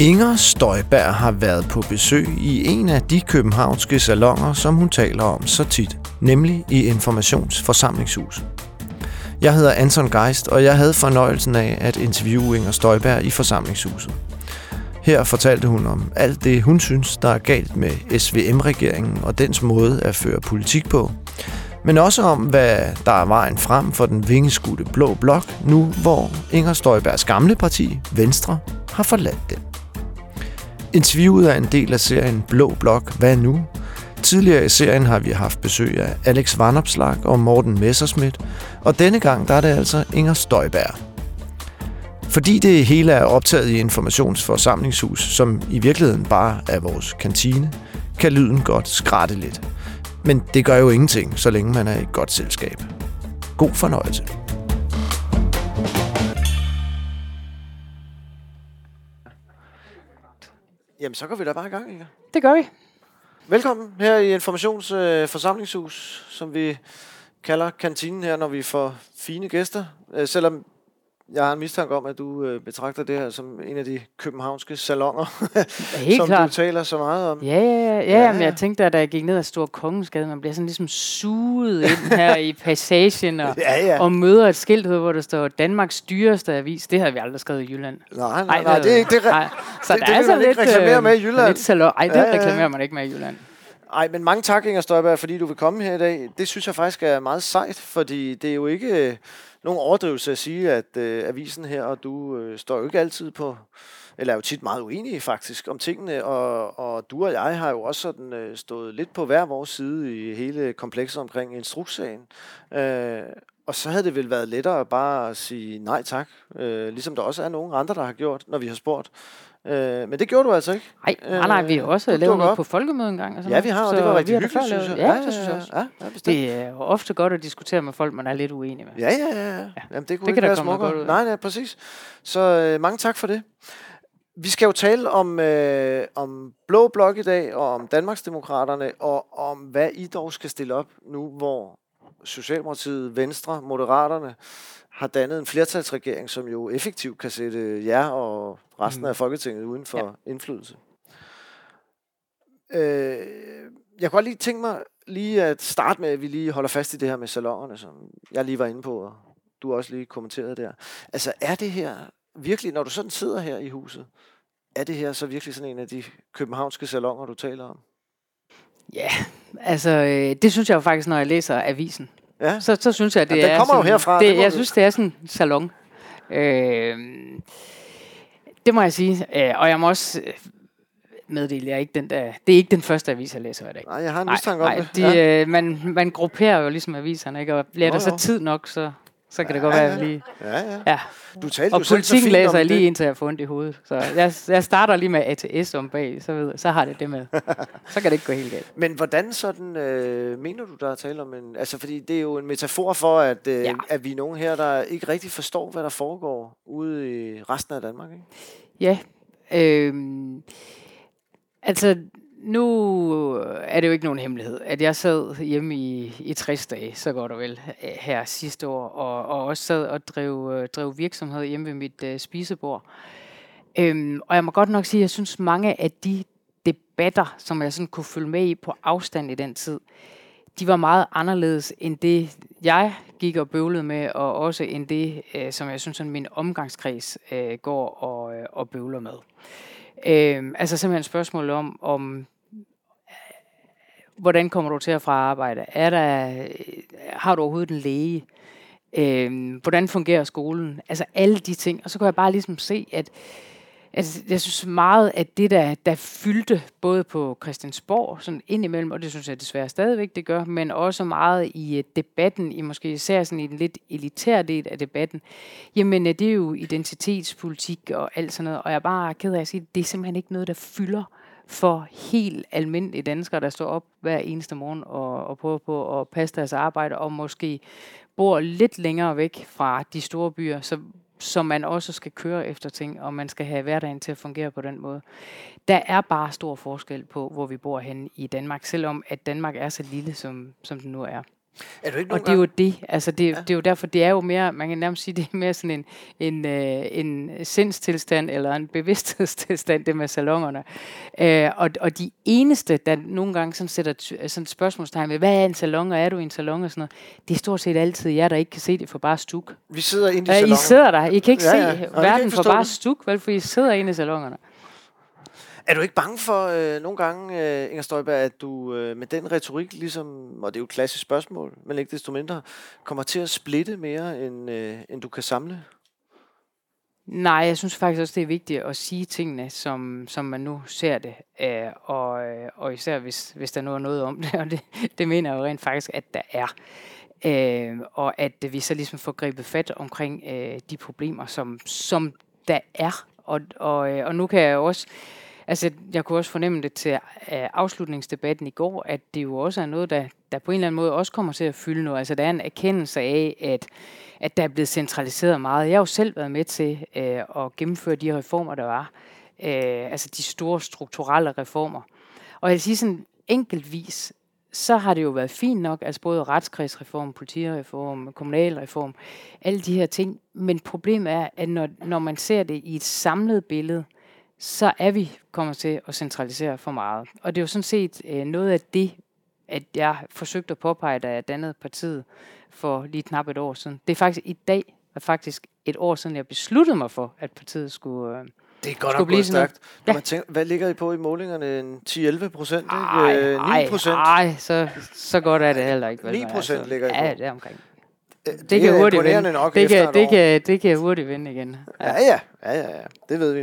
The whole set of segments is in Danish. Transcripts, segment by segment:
Inger Støjberg har været på besøg i en af de københavnske salonger, som hun taler om så tit, nemlig i Informationsforsamlingshus. Jeg hedder Anton Geist, og jeg havde fornøjelsen af at interviewe Inger Støjberg i forsamlingshuset. Her fortalte hun om alt det, hun synes, der er galt med SVM-regeringen og dens måde at føre politik på. Men også om, hvad der er vejen frem for den vingeskudte blå blok, nu hvor Inger Støjbergs gamle parti, Venstre, har forladt den. Interviewet er en del af serien Blå Blok, Hvad nu? Tidligere i serien har vi haft besøg af Alex Vanopslag og Morten Messerschmidt, og denne gang der er det altså Inger Støjberg. Fordi det hele er optaget i informationsforsamlingshus, som i virkeligheden bare er vores kantine, kan lyden godt skratte lidt. Men det gør jo ingenting, så længe man er i et godt selskab. God fornøjelse. Jamen, så går vi da bare i gang, Inger. Det gør vi. Velkommen her i Informationsforsamlingshus, øh, som vi kalder kantinen her, når vi får fine gæster. Øh, selvom jeg har en mistanke om, at du øh, betragter det her som en af de københavnske salonger, Helt som klart. du taler så meget om. Ja, ja, ja. ja, Ja, ja. Men ja. jeg tænkte, at da jeg gik ned ad Stor Kongensgade, man bliver sådan ligesom suget ind her i passagen og, Ja, ja. og møder et skilt, hvor der står Danmarks dyreste avis. Det har vi aldrig skrevet i Jylland. Nej, nej, Ej, nej, det er ikke det. nej. Så det- der det er vil så man ikke lidt, reklamere øh, med i Jylland. Lidt salon. Ej, det Ja, ja, ja. reklamerer man ikke med i Jylland. Ej, men mange tak, Inger Støjberg, fordi du vil komme her i dag. Det synes jeg faktisk er meget sejt, fordi det er jo ikke øh, nogen overdrivelse at sige, at øh, avisen her og du øh, står jo ikke altid på, eller er jo tit meget uenige faktisk om tingene, og, og du og jeg har jo også sådan øh, stået lidt på hver vores side i hele komplekset omkring instrukssagen. Øh, og så havde det vel været lettere bare at sige nej tak, øh, ligesom der også er nogen andre, der har gjort, når vi har spurgt. Øh, men det gjorde du altså ikke. Nej, nej, nej, vi har Øh, også du lavet noget op. på folkemøde engang. Og sådan Ja, vi har, og det var rigtig hyggeligt, synes jeg. Ja, det synes jeg også. Ja, ja, bestemt. Det er ofte godt at diskutere med folk, man er lidt uenig med. Ja, ja, ja. ja. Jamen, det kunne det ikke være smukkere. godt ud af. Nej, nej, præcis. Så øh, mange tak for det. Vi skal jo tale om, øh, om Blå Blok i dag, og om Danmarksdemokraterne, og om hvad I dog skal stille op nu, hvor Socialdemokratiet, Venstre, Moderaterne har dannet en flertalsregering, som jo effektivt kan sætte jer og resten Mm. af Folketinget uden for ja. indflydelse. Øh, jeg kunne godt lige tænke mig lige at starte med, at vi lige holder fast i det her med salongerne, som jeg lige var inde på, og du også lige kommenterede der. Altså er det her virkelig, når du sådan sidder her i huset, er det her så virkelig sådan en af de københavnske salonger, du taler om? Ja, altså, øh, det synes jeg jo faktisk, når jeg læser avisen. Ja, Så, så synes jeg, det Ja, den er kommer jo sådan, herfra, Det, det jeg synes, det er sådan en salon. Øh, det må jeg sige. Øh, og jeg må også øh, meddele, jeg er ikke den der, det er ikke den første avis, jeg læser i dag. nej, jeg har en mistanke om nej, det. de, ja. øh, man, man grupperer jo ligesom aviserne, ikke? og bliver Nå, der så jo. tid nok, så, så kan det godt Ja, være, ja. at lige... ja, ja. Ja. Du talte Og jo politikken læser jeg lige det. indtil jeg får ondt i hovedet. Så jeg, jeg starter lige med ATS om bag, så, ved, så har det det med. Så kan det ikke gå helt galt. Men hvordan sådan, øh, mener du, der er tale om en... Altså, fordi det er jo en metafor for, at, øh, ja. Ja. at vi er nogen her, der ikke rigtig forstår, hvad der foregår ude i resten af Danmark, ikke? Ja, øhm, altså nu øh, er det jo ikke nogen hemmelighed, at jeg sad hjemme i, i 60 dage, så går det vel, øh, her sidste år, og, og også sad og drev, øh, drev virksomhed hjemme ved mit øh, spisebord. Øhm, og jeg må godt nok sige, at jeg synes mange af de debatter, som jeg sådan kunne følge med i på afstand i den tid, de var meget anderledes end det, jeg gik og bøvlede med, og også end det, øh, som jeg synes, sådan min omgangskreds øh, går og, øh, og bøvler med. Øh, altså simpelthen et spørgsmål om, om øh, hvordan kommer du til at fra arbejde? Er der, øh, har du overhovedet en læge? Øh, hvordan fungerer skolen? Altså alle de ting. Og så kunne jeg bare ligesom se, at Altså, jeg synes meget, at det, der, der fyldte både på Christiansborg, sådan indimellem, og det synes jeg desværre stadigvæk, det gør, men også meget i øh, debatten, i måske især sådan i den lidt elitære del af debatten, jamen øh, det er jo identitetspolitik og alt sådan noget, og jeg er bare ked af at sige, at det er simpelthen ikke noget, der fylder for helt almindelige danskere, der står op hver eneste morgen og, og prøver på at passe deres arbejde, og måske bor lidt længere væk fra de store byer, så som man også skal køre efter ting, og man skal have hverdagen til at fungere på den måde. Der er bare stor forskel på, hvor vi bor henne i Danmark, selvom at Danmark er så lille, som, som den nu er. Er du ikke og det er jo det, altså det, ja. det er jo derfor, det er jo mere, man kan nærmest sige, det er mere sådan en, en, øh, en sindstilstand eller en bevidsthedstilstand, det med salongerne. Øh, og, og de eneste, der nogle gange sådan sætter sådan et spørgsmålstegn ved, hvad er en salon, og er du i en salon og sådan noget, det er stort set altid jer, der ikke kan se det for bare stuk. Vi sidder inde i salonerne. I sidder der, I kan ikke ja, ja. se ja. verden for bare stuk, vel, for I sidder inde i salongerne. Er du ikke bange for øh, nogle gange, øh, Inger Støjberg, at du øh, med den retorik, ligesom, og det er jo et klassisk spørgsmål, men ikke desto mindre, kommer til at splitte mere, end, øh, end du kan samle? Nej, jeg synes faktisk også, det er vigtigt at sige tingene, som, som man nu ser det. Øh, og, øh, og især hvis, hvis der nu er noget om det, og det, det mener jeg jo rent faktisk, at der er. Øh, og at vi så ligesom får grebet fat omkring øh, de problemer, som, som der er. Og, og, øh, og nu kan jeg også Altså, jeg kunne også fornemme det til øh, afslutningsdebatten i går, at det jo også er noget, der, der på en eller anden måde også kommer til at fylde noget. Altså, der er en erkendelse af, at, at der er blevet centraliseret meget. Jeg har jo selv været med til øh, at gennemføre de reformer, der var. Øh, altså, de store strukturelle reformer. Og jeg vil sige sådan enkeltvis, så har det jo været fint nok, altså både retskredsreform, politireform, kommunalreform, alle de her ting. Men problemet er, at når, når man ser det i et samlet billede, så er vi kommet til at centralisere for meget. Og det er jo sådan set øh, noget af det, at jeg forsøgte at påpege, da jeg dannede partiet for lige knap et år siden. Det er faktisk i dag, er faktisk et år siden, jeg besluttede mig for, at partiet skulle, øh, det er godt nok gået stærkt. Ja. Man tænker, hvad ligger I på i målingerne? 10-11 procent? 9 procent? Nej, så, så godt er det heller ikke. Vel, 9 procent altså. ligger I på? Ja, det er omkring. Det, det kan hurtigt vinde. Nok det, kan, det, kan, det kan hurtigt vinde igen. Ja, ja, ja, ja, ja. det ved vi.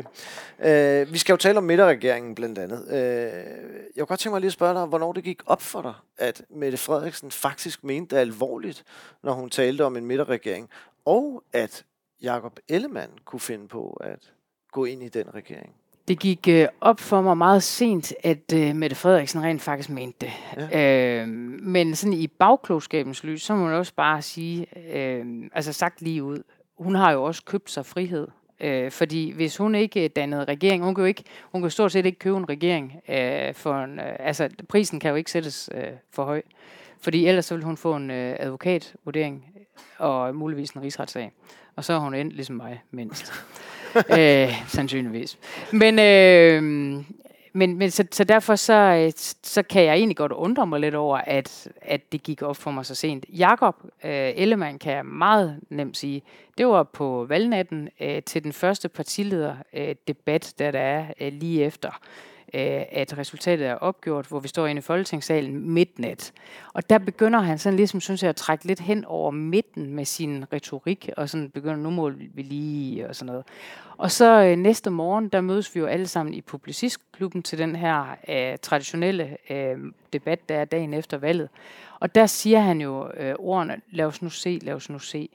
Uh, vi skal jo tale om midterregeringen blandt andet. Uh, jeg kunne godt tænke mig lige at spørge dig, hvornår det gik op for dig, at Mette Frederiksen faktisk mente det alvorligt, når hun talte om en midterregering, og at Jakob Ellemann kunne finde på at gå ind i den regering. Det gik øh, op for mig meget sent, at øh, Mette Frederiksen rent faktisk mente det. Ja. Øh, men sådan i bagklogskabens lys, så må man også bare sige, øh, altså sagt lige ud, hun har jo også købt sig frihed. Øh, fordi hvis hun ikke dannede regering, hun kan jo ikke, hun kan stort set ikke købe en regering, øh, for en, øh, altså prisen kan jo ikke sættes øh, for høj. Fordi ellers så vil hun få en øh, advokatvurdering og muligvis en rigsretssag. Og så er hun endt ligesom mig mindst. øh, sandsynligvis. Men, øh, men, men så, så derfor så, øh, så kan jeg egentlig godt undre mig lidt over, at, at det gik op for mig så sent. Jakob øh, Ellemann kan jeg meget nemt sige, det var på valgnatten øh, til den første partilederdebat, øh, der der er øh, lige efter Øh, at resultatet er opgjort, hvor vi står inde i Folketingssalen midnat. Og der begynder han sådan ligesom, synes jeg, at trække lidt hen over midten med sin retorik, og sådan begynder, nu må vi lige, og sådan noget. Og så øh, næste morgen, der mødes vi jo alle sammen i Publicistklubben til den her øh, traditionelle øh, debat, der er dagen efter valget. Og der siger han jo øh, ordene, lad os nu se, lad os nu se.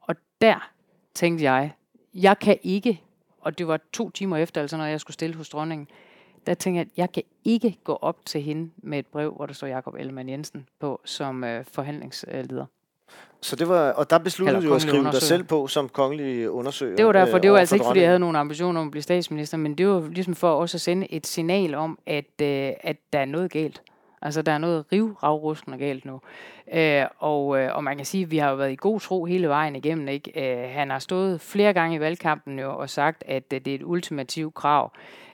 Og der tænkte jeg, jeg kan ikke, og det var to timer efter, altså når jeg skulle stille hos dronningen, der tænkte jeg, at jeg kan ikke gå op til hende med et brev, hvor der står Jakob Ellemann Jensen på som øh, forhandlingsleder. Så det var, og der besluttede du at skrive dig selv på som kongelig undersøger? Det var derfor, det var øh, altså ikke, fordi jeg havde nogen ambitioner om at blive statsminister, men det var ligesom for også at sende et signal om, at, øh, at der er noget galt. Altså, der er noget rivravrustende galt nu. Øh, og, øh, og man kan sige, at vi har jo været i god tro hele vejen igennem. Ikke? Øh, han har stået flere gange i valgkampen jo, og sagt, at øh, det er et ultimativt krav,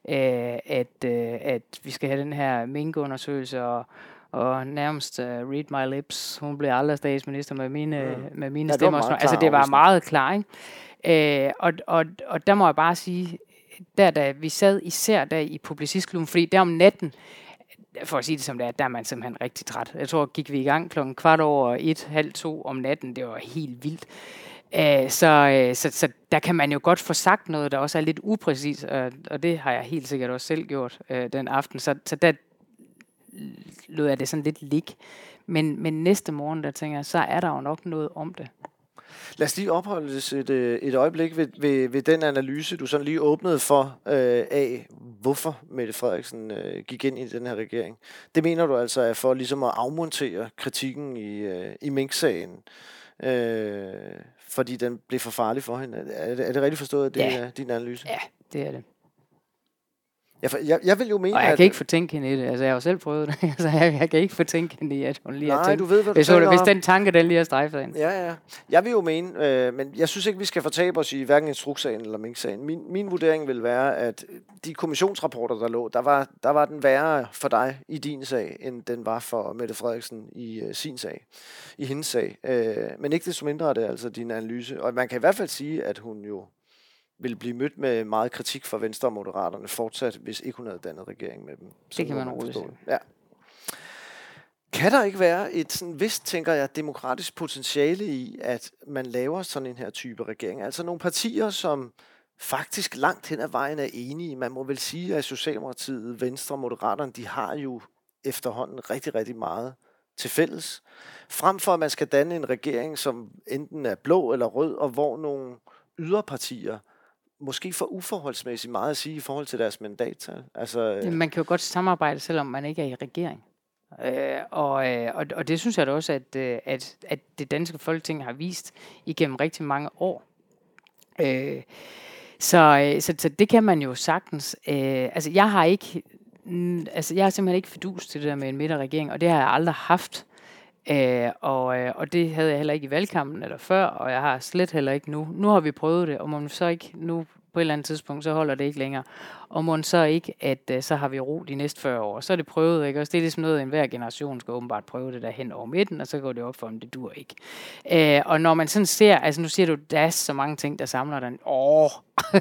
øh, at, øh, at vi skal have den her minkundersøgelse, og, og nærmest uh, read my lips. Hun bliver aldrig statsminister med mine, mm. med mine ja, stemmer. Det altså, det var meget klar, ikke? Øh, og, og, og der må jeg bare sige, der da vi sad især der i publicistklubben, fordi der om natten, for at sige det som det er, der er man simpelthen rigtig træt. Jeg tror, gik vi i gang klokken kvart over et, halv to om natten. Det var helt vildt. Uh, så, øh, så, så der kan man jo godt få sagt noget, der også er lidt upræcis, og, og det har jeg helt sikkert også selv gjort øh, den aften. Så, så der lod jeg det sådan lidt ligge. Men, men næste morgen, der tænker jeg, så er der jo nok noget om det. Lad os lige opholde os et, øh, et øjeblik ved, ved, ved den analyse, du sådan lige åbnede for øh, af, hvorfor Mette Frederiksen øh, gik ind i den her regering. Det mener du altså er for ligesom at afmontere kritikken i, øh, i Mink-sagen, øh, fordi den blev for farlig for hende. Er det, er det rigtigt forstået, at det ja. er din analyse? Ja, det er det. Jeg, jeg, jeg vil jo mene, Og jeg at... kan ikke fortænke hende i det. Altså, jeg har jo selv prøvet det. altså, jeg, jeg kan ikke fortænke hende i, at hun lige har Nej, tænkt. du ved, hvad du hvis, hun, hvis den tanke, den lige har strejfet hende. Ja, ja. Jeg vil jo mene, øh, men jeg synes ikke, vi skal fortabe os i hverken instrukssagen eller minksagen. Min, min vurdering vil være, at de kommissionsrapporter, der lå, der var, der var den værre for dig i din sag, end den var for Mette Frederiksen i øh, sin sag, i hendes sag. Øh, men ikke desto mindre er det altså din analyse. Og man kan i hvert fald sige, at hun jo vil blive mødt med meget kritik fra Venstre og Moderaterne fortsat, hvis ikke hun havde dannet regering med dem. Sådan kan må man roligt det. Ja. Kan der ikke være et sådan vist, tænker jeg, demokratisk potentiale i, at man laver sådan en her type regering? Altså nogle partier, som faktisk langt hen ad vejen er enige. Man må vel sige, at Socialdemokratiet, Venstre og Moderaterne, de har jo efterhånden rigtig, rigtig meget til fælles. Frem for at man skal danne en regering, som enten er blå eller rød, og hvor nogle yderpartier måske for uforholdsmæssigt meget at sige i forhold til deres mandattal. Altså, øh, Man kan jo godt samarbejde, selvom man ikke er i regering. Øh, og, øh, og, og det synes jeg da også, at, øh, at, at det danske folketing har vist igennem rigtig mange år. Øh, så, øh, så, så det kan man jo sagtens. Øh, altså jeg har ikke, mm, altså jeg har simpelthen ikke fedus til det der med en midterregering, og det har jeg aldrig haft. Øh, og, øh, og det havde jeg heller ikke i valgkampen eller før, og jeg har slet heller ikke nu. Nu har vi prøvet det, og må så ikke nu på et eller andet tidspunkt, så holder det ikke længere. Og må så ikke, at øh, så har vi ro de næste 40 år. Så er det prøvet, ikke? Også det er ligesom noget, en hver generation skal åbenbart prøve det der hen over midten, og så går det op for dem, det dur ikke. Øh, og når man sådan ser, altså nu siger du, der er så mange ting, der samler den. Åh,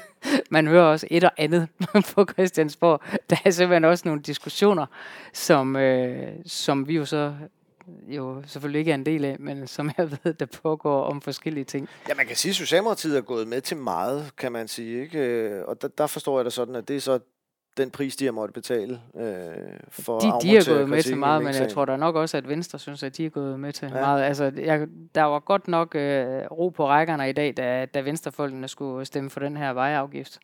man hører også et og andet på Christiansborg. Der er simpelthen også nogle diskussioner, som, øh, som vi jo så jo selvfølgelig ikke er en del af, men som jeg ved, der pågår om forskellige ting. Ja, man kan sige, at Socialdemokratiet er gået med til meget, kan man sige. Ikke? Og der, der forstår jeg det sådan, at det er så den pris, de har måttet betale øh, for De, de er gået med til meget, men jeg tror da nok også, at Venstre synes, at de er gået med til ja. meget. Altså, jeg, der var godt nok øh, ro på rækkerne i dag, da, da Venstrefolkene skulle stemme for den her vejafgift.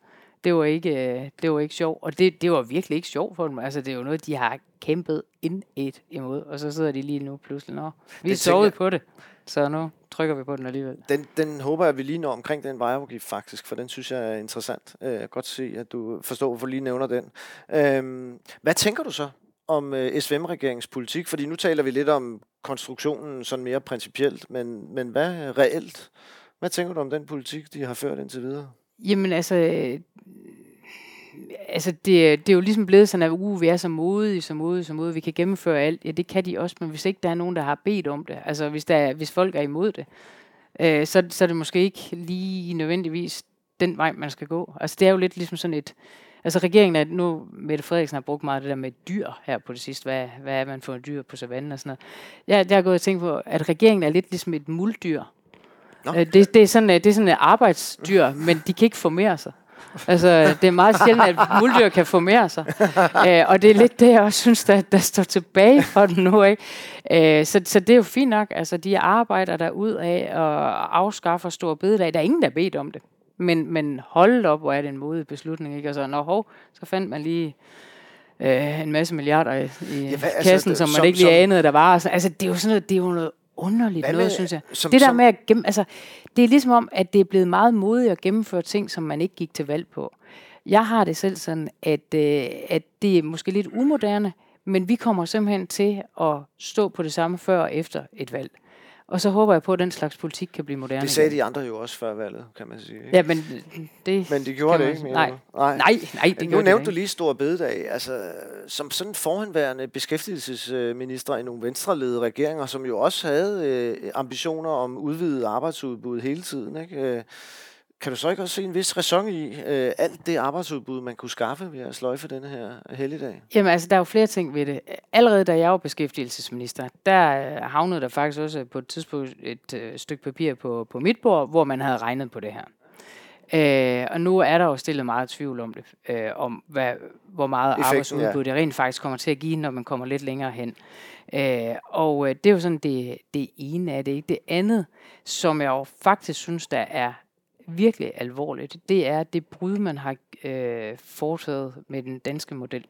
Det var ikke, øh, det var ikke sjovt, og det, det var virkelig ikke sjovt for dem. Altså, det er jo noget, de har kæmpet ind et imod, og så sidder de lige nu pludselig. Nå, vi Det er sovet tænker- på det, så nu trykker vi på den alligevel. Den, den håber jeg, at vi lige når omkring den vejafgift faktisk, for den synes jeg er interessant. Øh, Jeg kan godt se, at du forstår, hvorfor lige nævner den. Øhm, hvad tænker du så om øh, SVM-regeringens politik? Fordi nu taler vi lidt om konstruktionen sådan mere principielt, men, men hvad reelt? Hvad tænker du om den politik, de har ført indtil videre? Jamen altså, øh, altså det, det er jo ligesom blevet sådan, at uh, vi er så modige, så modige, så modige, vi kan gennemføre alt. Ja, det kan de også, men hvis ikke der er nogen, der har bedt om det, altså hvis, der hvis folk er imod det, øh, så, så er det måske ikke lige nødvendigvis den vej, man skal gå. Altså det er jo lidt ligesom sådan et, altså regeringen er, nu Mette Frederiksen har brugt meget det der med dyr her på det sidste, hvad, hvad er man for en dyr på savannen og sådan noget. Jeg, jeg har gået og tænkt på, at regeringen er lidt ligesom et muldyr. Nå. Øh, det, det, er sådan, øh, det er sådan et arbejdsdyr, men de kan ikke formere sig. Altså, det er meget sjældent, at muldyr kan formere sig. Øh, og det er lidt det, jeg også synes, der, der står tilbage for den nu. Ikke? Øh, så, så det er jo fint nok. Altså, de arbejder der ud af og afskaffer store bededag. Der er ingen, der bedt om det. Men, men hold op, hvor er det en modig beslutning. Ikke? Og så, når hov, så fandt man lige øh, en masse milliarder i, i Ja, hvad- altså, kassen, det- som man som- ikke lige som- anede, der var. Altså, det er jo sådan noget, det er jo noget underligt Hvad noget, med- synes jeg. som- det der som- med at gemme, altså, det er ligesom om, at det er blevet meget modigt at gennemføre ting, som man ikke gik til valg på. Jeg har det selv sådan, at, øh, at det er måske lidt umoderne, men vi kommer simpelthen til at stå på det samme før og efter et valg. Og så håber jeg på, at den slags politik kan blive moderne Det sagde igen. de andre jo også før valget, kan man sige. Ikke? Ja, men det... Men de gjorde det ikke mere. Nej, Nej. nej, nej det nu nævnte ikke. du lige Stor Bededag. Altså, som sådan forhenværende beskæftigelsesminister i nogle venstreledede regeringer, som jo også havde øh, ambitioner om udvidet arbejdsudbud hele tiden. Ikke? Kan du så ikke også se en vis ræson i øh, alt det arbejdsudbud, man kunne skaffe ved at sløjfe denne her helligdag? Jamen altså, der er jo flere ting ved det. Allerede da jeg var beskæftigelsesminister, der øh, havnede der faktisk også på et tidspunkt et øh, stykke papir på, på mit bord, hvor man havde regnet på det her. Øh, og nu er der jo stillet meget tvivl om det, øh, om hvad, hvor meget Effekten, arbejdsudbud det rent faktisk kommer til at give, når man kommer lidt længere hen. Øh, og øh, det er jo sådan det, det ene af det. Ikke? Det andet, som jeg jo faktisk synes, der er virkelig alvorligt, det er det brud, man har øh, foretaget med den danske model.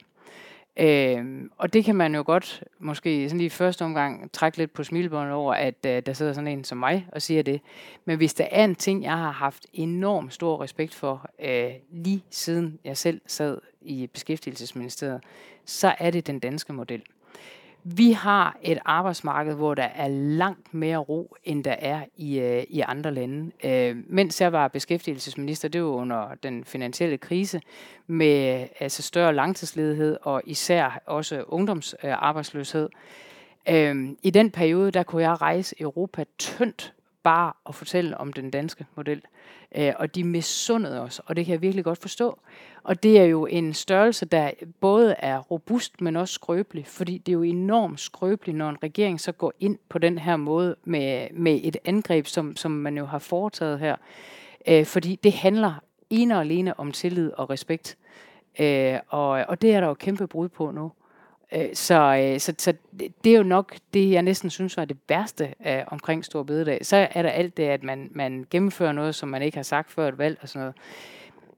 Øh, og det kan man jo godt måske sådan lige i første omgang trække lidt på smilbåndet over, at øh, der sidder sådan en som mig og siger det. Men hvis der er en ting, jeg har haft enormt stor respekt for, øh, lige siden jeg selv sad i Beskæftigelsesministeriet, så er det den danske model. Vi har et arbejdsmarked, hvor der er langt mere ro, end der er i, øh, i andre lande. Øh, mens jeg var beskæftigelsesminister, det var under den finansielle krise, med altså større langtidsledighed og især også ungdomsarbejdsløshed. Øh, I den periode, der kunne jeg rejse Europa tyndt bare at fortælle om den danske model. Øh, og de misundede os, og det kan jeg virkelig godt forstå. Og det er jo en størrelse, der både er robust, men også skrøbelig, fordi det er jo enormt skrøbeligt, når en regering så går ind på den her måde med, med et angreb, som, som man jo har foretaget her. Øh, fordi det handler ene og alene om tillid og respekt. Øh, og, og det er der jo kæmpe brud på nu. Øh, øh, så, så, så det er jo nok det, jeg næsten synes var det værste øh, omkring Stor Bededag. Så er der alt det, at man, man gennemfører noget, som man ikke har sagt før et valg og sådan noget.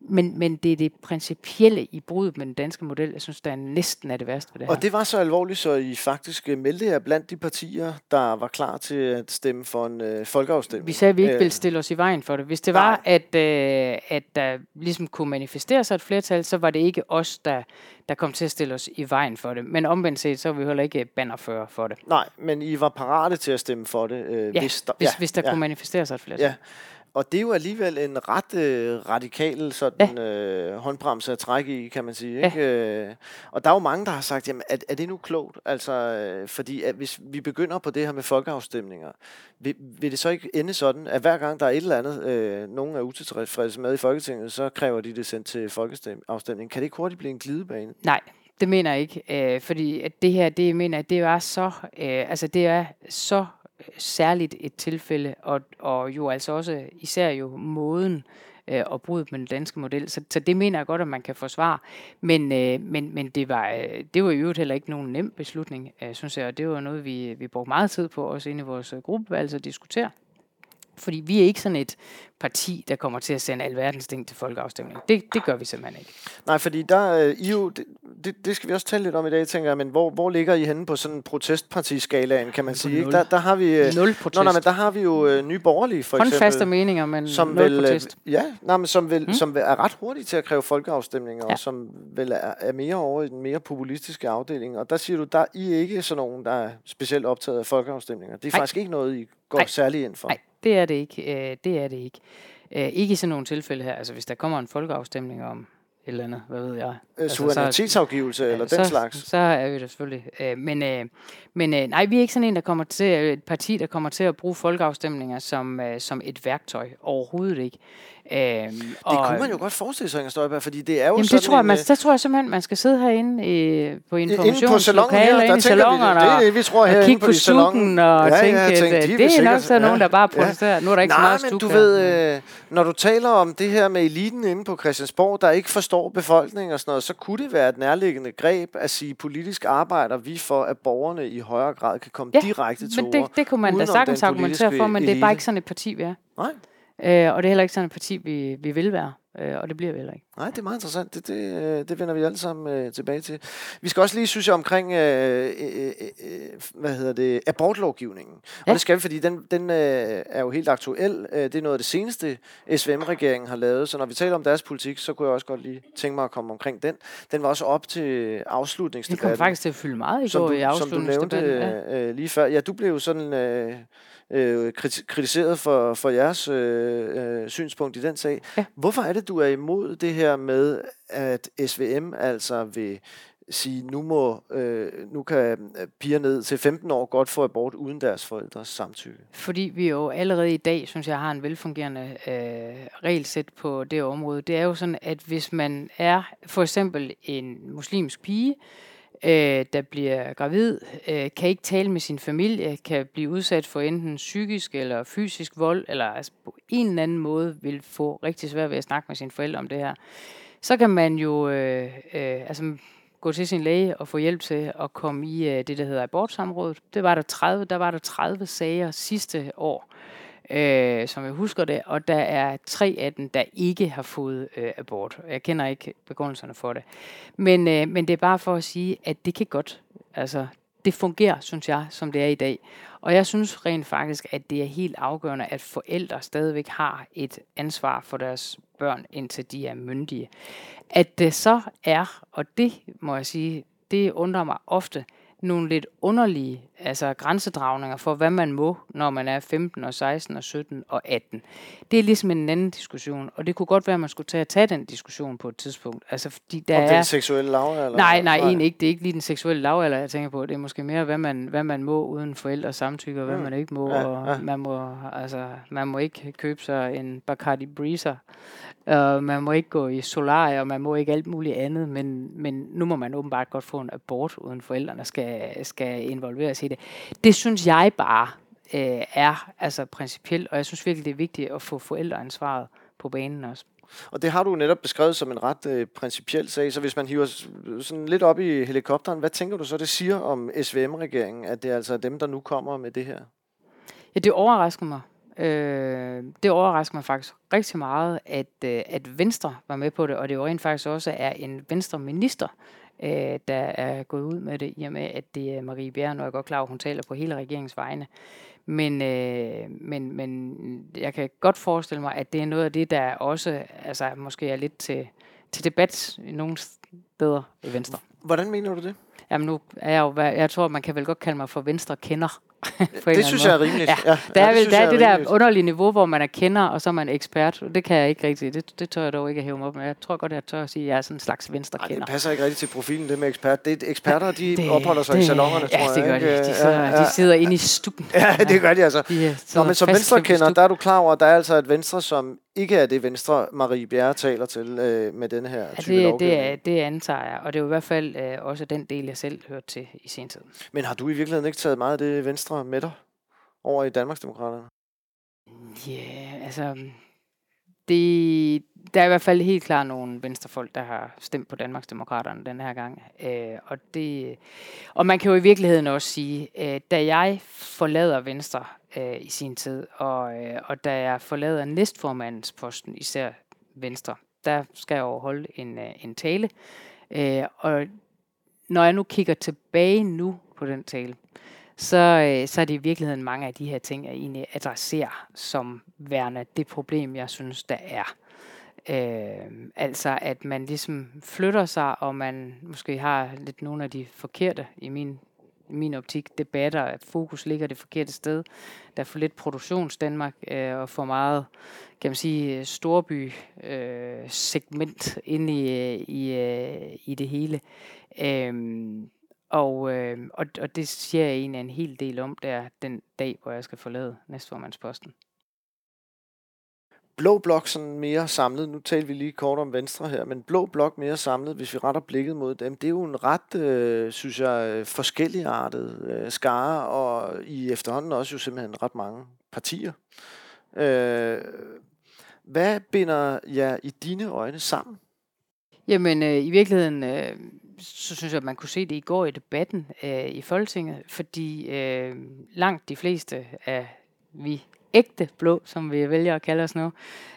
Men, men det er det principielle i brudet med den danske model, jeg synes, der er næsten er det værste ved det her. Og det var så alvorligt, så I faktisk øh, meldte jer blandt de partier, der var klar til at stemme for en øh, folkeafstemning. Vi sagde, at vi ikke øh, ville stille os i vejen for det. Hvis det var, at, øh, at der ligesom kunne manifestere sig et flertal, så var det ikke os, der, der kom til at stille os i vejen for det. Men omvendt set, så var vi heller ikke bannerfører for det. Nej, men I var parate til at stemme for det, øh, ja, hvis der, hvis, ja, hvis der ja. kunne manifestere sig et flertal. Ja. Og det er jo alligevel en ret øh, radikal sådan, ja. øh, håndbremse at trække i, kan man sige. Ikke? Ja. Øh, og der er jo mange, der har sagt, jamen, er, er det nu klogt? Altså, øh, fordi at hvis vi begynder på det her med folkeafstemninger, vil, vil det så ikke ende sådan, at hver gang der er et eller andet, øh, nogen er utilfredse med i Folketinget, så kræver de det sendt til folkeafstemning. Kan det ikke hurtigt blive en glidebane? Nej, det mener jeg ikke, øh, fordi at det her, det mener jeg, det er så, øh, altså det er så særligt et tilfælde, og, og jo altså også især jo måden øh, og bryde med den danske model. Så, så det mener jeg godt, at man kan forsvare. Men, øh, men, men det, var, øh, det var i øvrigt heller ikke nogen nem beslutning, øh, synes jeg, og det var noget, vi, vi brugte meget tid på, også inde i vores øh, gruppe, altså at diskutere. Fordi vi er ikke sådan et parti, der kommer til at sende alverdens ting til folkeafstemning. Det, det gør vi simpelthen ikke. Nej, fordi der, øh, I jo, det, det, det skal vi også tale lidt om i dag, tænker jeg, men hvor, hvor ligger I henne på sådan en protestpartiskalaen, kan man sige? Ikke? Der, der har vi, øh, nul protest. Nå, nej, men der har vi jo øh, nye borgerlige, for eksempel. Håndfaste meninger, men som nul vil, øh, protest. Ja, nej, men som, vil, hmm? som vil, er ret hurtige til at kræve folkeafstemninger, ja. og som vel er, er mere over i den mere populistiske afdeling. Og der siger du, der I er ikke sådan nogen, der er specielt optaget af folkeafstemninger. Det er nej. faktisk ikke noget, I går nej. særlig ind for. Nej, det er det ikke. Øh, det er det ikke. Øh, ikke i sådan nogle tilfælde her. Altså hvis der kommer en folkeafstemning om et eller andet, hvad ved jeg. Øh, altså, suverænitetsafgivelse eller så, den slags. Så er vi det selvfølgelig. Øh, men øh, men øh, nej, vi er ikke sådan en, der kommer til, et parti, der kommer til at bruge folkeafstemninger som, øh, som et værktøj. Overhovedet ikke. Øhm, det og, kunne man jo godt forestille sig, Inger Støjberg, fordi det er jo jamen, sådan det tror jeg, man, øh, der tror jeg simpelthen, man skal sidde herinde i, på informationslokaler, inde i salongerne, det, det, vi tror og, og kigge på, sukken og ja, tænke, ja, tænke at, det er nok så nogen, der bare protesterer. Ja. Nu er der ikke Nej, så meget men du ved, øh, når du taler om det her med eliten inde på Christiansborg, der ikke forstår befolkningen og sådan noget, så kunne det være et nærliggende greb at sige, politisk arbejder vi for, at borgerne i højere grad kan komme ja, direkte til men det, det kunne man da sagtens argumentere for, men det er bare ikke sådan et parti, vi er. Nej. Øh, og det er heller ikke sådan et parti, vi, vi vil være. Øh, og det bliver vi heller ikke. Nej, det er meget interessant. Det, det, øh, det vender vi alle sammen øh, tilbage til. Vi skal også lige, synes jeg, omkring øh, øh, øh, øh hvad hedder det, abortlovgivningen. Ja. Og det skal vi, fordi den, den øh, er jo helt aktuel. Det er noget af det seneste, SVM-regeringen har lavet. Så når vi taler om deres politik, så kunne jeg også godt lige tænke mig at komme omkring den. Den var også op til afslutningsdebatten. Det kom faktisk til at fylde meget i går i afslutningsdebatten. Som du nævnte ja. øh, lige før. Ja, du blev sådan... Øh, øh, kritiseret for, for jeres øh, øh, synspunkt i den sag. Ja. Hvorfor er det, du er imod det her med, at SVM altså vil sige, nu må øh, nu kan piger ned til 15 år godt få abort uden deres forældres samtykke? Fordi vi jo allerede i dag, synes jeg, har en velfungerende øh, regelsæt på det område. Det er jo sådan, at hvis man er for eksempel en muslimsk pige, øh, Øh, der bliver gravid, øh, kan ikke tale med sin familie, kan blive udsat for enten psykisk eller fysisk vold, eller altså på en eller anden måde vil få rigtig svært ved at snakke med sine forældre om det her. Så kan man jo øh, øh, altså, gå til sin læge og få hjælp til at komme i øh, det, der hedder abortsamrådet. Det var der 30, der var der 30 sager sidste år øh, som jeg husker det, og der er tre af dem, der ikke har fået øh, abort. Jeg kender ikke begrundelserne for det. Men, øh, men det er bare for at sige, at det kan godt, altså det fungerer, synes jeg, som det er i dag. Og jeg synes rent faktisk, at det er helt afgørende, at forældre stadigvæk har et ansvar for deres børn, indtil de er myndige. At det så er, og det må jeg sige, det undrer mig ofte, nogle lidt underlige altså grænsedragninger for, hvad man må, når man er 15 og 16 og 17 og 18. Det er ligesom en anden diskussion, og det kunne godt være, at man skulle tage, tage den diskussion på et tidspunkt. Altså, fordi der Om er... den seksuelle lavalder? Nej, nej, egentlig ikke. Det er ikke lige den seksuelle lavalder, jeg tænker på. Det er måske mere, hvad man, hvad man må uden forældres samtykke, og hvad mm. man ikke må. Ja, og ja. Man, må altså, man må ikke købe sig en Bacardi Breezer og man må ikke gå i solar, og man må ikke alt muligt andet, men, men nu må man åbenbart godt få en abort, uden forældrene skal, skal involveres i det. Det synes jeg bare øh, er altså principielt, og jeg synes virkelig, det er vigtigt at få forældreansvaret på banen også. Og det har du netop beskrevet som en ret øh, principiel sag, så hvis man hiver sådan lidt op i helikopteren, hvad tænker du så, det siger om SVM-regeringen, at det er altså dem, der nu kommer med det her? Ja, det overrasker mig Øh, det overrasker mig faktisk rigtig meget, at, øh, at Venstre var med på det, og det jo rent faktisk også er en Venstre-minister, øh, der er gået ud med det, i og med, at det er Marie Bjerre, og jeg er godt klar, at hun taler på hele regeringens vegne. Men, øh, men, men jeg kan godt forestille mig, at det er noget af det, der også altså, måske er lidt til, til debat i nogle steder i Venstre. Hvordan mener du det? Jamen nu er jeg jo, jeg tror, man kan vel godt kalde mig for Venstre kender. det synes jeg er rimeligt. Ja, ja, der er, vel, der er det der underlige niveau, hvor man er kender, og så er man ekspert. Det kan jeg ikke rigtig. Det, det tør jeg dog ikke at hæve mig op med. Jeg tror godt, jeg tør at sige, at jeg er sådan en slags venstre kender. det passer ikke rigtig til profilen, det med ekspert. Det er eksperter, de det, opholder sig det, i salongerne, ja, tror jeg. Ja, det gør de. De sidder, ja, ja. de sidder inde i stukken. Ja, det gør de altså. De Nå, men som venstre kender, der er du klar over, at der er altså et venstre, som ikke er det venstre, Marie Bjerre taler til øh, med denne her type ja, det, det, er, det antager jeg, og det er jo i hvert fald øh, også den del, jeg selv hørte til i sin tid. Men har du i virkeligheden ikke taget meget af det venstre med dig? over i Danmarksdemokraterne? Ja, yeah, altså... Det, der er i hvert fald helt klart nogle venstrefolk, der har stemt på Danmarksdemokraterne den her gang. Øh, og, det, og man kan jo i virkeligheden også sige, øh, da jeg forlader Venstre øh, i sin tid, og, øh, og da jeg forlader næstformandsposten, især Venstre, der skal jeg overholde en, øh, en tale. Øh, og når jeg nu kigger tilbage nu på den tale, så, øh, så er det i virkeligheden mange af de her ting, jeg egentlig adresserer som værende det problem, jeg synes, der er. Øh, altså at man ligesom flytter sig, og man måske har lidt nogle af de forkerte, i min, i min optik, debatter, at fokus ligger det forkerte sted. Der er for lidt produktionsdanmark, øh, og for meget, kan man sige, storby øh, segment ind i, øh, i, øh, i det hele. Øh, og, øh, og, og det siger jeg egentlig en hel del om, der den dag, hvor jeg skal forlade næstformandsposten. Blå blok sådan mere samlet, nu talte vi lige kort om Venstre her, men blå blok mere samlet, hvis vi retter blikket mod dem, det er jo en ret, øh, synes jeg, forskelligartet øh, skare, og i efterhånden også jo simpelthen ret mange partier. Øh, hvad binder jer i dine øjne sammen? Jamen, øh, i virkeligheden, øh, så synes jeg, at man kunne se det i går i debatten øh, i Folketinget, fordi øh, langt de fleste af vi ægte blå, som vi vælger at kalde os nu,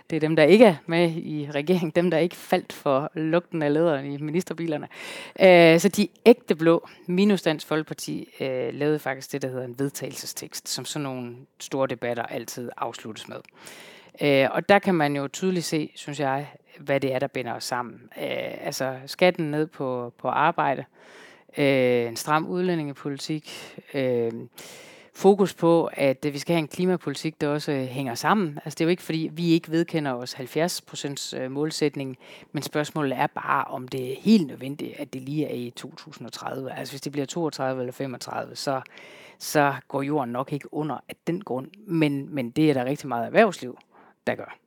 det er dem, der ikke er med i regeringen, dem, der ikke faldt for lugten af lederen i ministerbilerne. Øh, så de ægte blå, minus Dansk Folkeparti, øh, lavede faktisk det, der hedder en vedtagelsestekst, som sådan nogle store debatter altid afsluttes med. Øh, og der kan man jo tydeligt se, synes jeg, hvad det er, der binder os sammen. Øh, altså skatten ned på, på arbejde, øh, en stram udlændingepolitik, øh, fokus på, at vi skal have en klimapolitik, der også øh, hænger sammen. Altså det er jo ikke, fordi vi ikke vedkender os 70% øh, målsætning, men spørgsmålet er bare, om det er helt nødvendigt, at det lige er i 2030. Altså hvis det bliver 32 eller 35, så, så går jorden nok ikke under af den grund. Men, men det er der rigtig meget erhvervsliv, der gør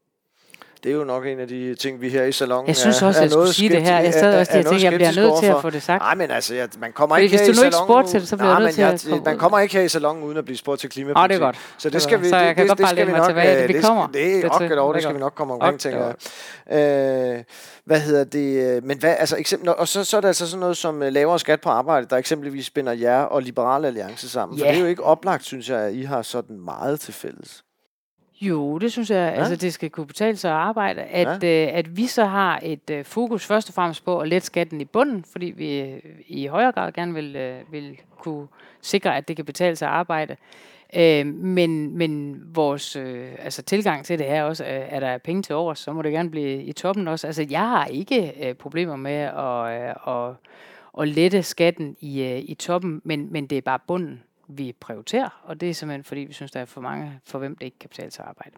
det er jo nok en af de ting, vi her i salongen Jeg synes også, er, at jeg skulle sige det her. Jeg sad også og tænkte, jeg bliver nødt til at få det sagt. Nej, men altså, ja, man kommer Fordi ikke her i salongen... Hvis du nu ikke spurgte til det, så bliver jeg nødt til at... Jeg, man kommer ikke her i salongen uden at blive spurgt til klimapolitik. Ah, det er godt. Så det skal vi, så jeg kan godt bare lægge mig tilbage. Det, vi kommer. Det er okket over, det skal vi nok komme omkring, tænker jeg. Øh, hvad hedder det? Men hvad, altså eksempel, og så, så er der altså sådan noget som øh, lavere skat på arbejde, der eksempelvis spænder jer og Liberale Alliance sammen. For det er jo ikke oplagt, synes jeg, at I har sådan meget til fælles. Jo, det synes jeg, ja? altså det skal kunne betale sig at arbejde. At, ja. øh, at vi så har et øh, fokus først og fremmest på at lette skatten i bunden, fordi vi øh, i højere grad gerne vil, øh, vil kunne sikre, at det kan betale sig at arbejde. Øh, men, men vores øh, altså tilgang til det her også, øh, er der penge til overs, så må det gerne blive i toppen også. Altså jeg har ikke øh, problemer med at, øh, at, at lette skatten i, øh, i toppen, men, men det er bare bunden, vi prioriterer, og det er simpelthen fordi, vi synes, der er for mange, for hvem det ikke kan betale sig at arbejde.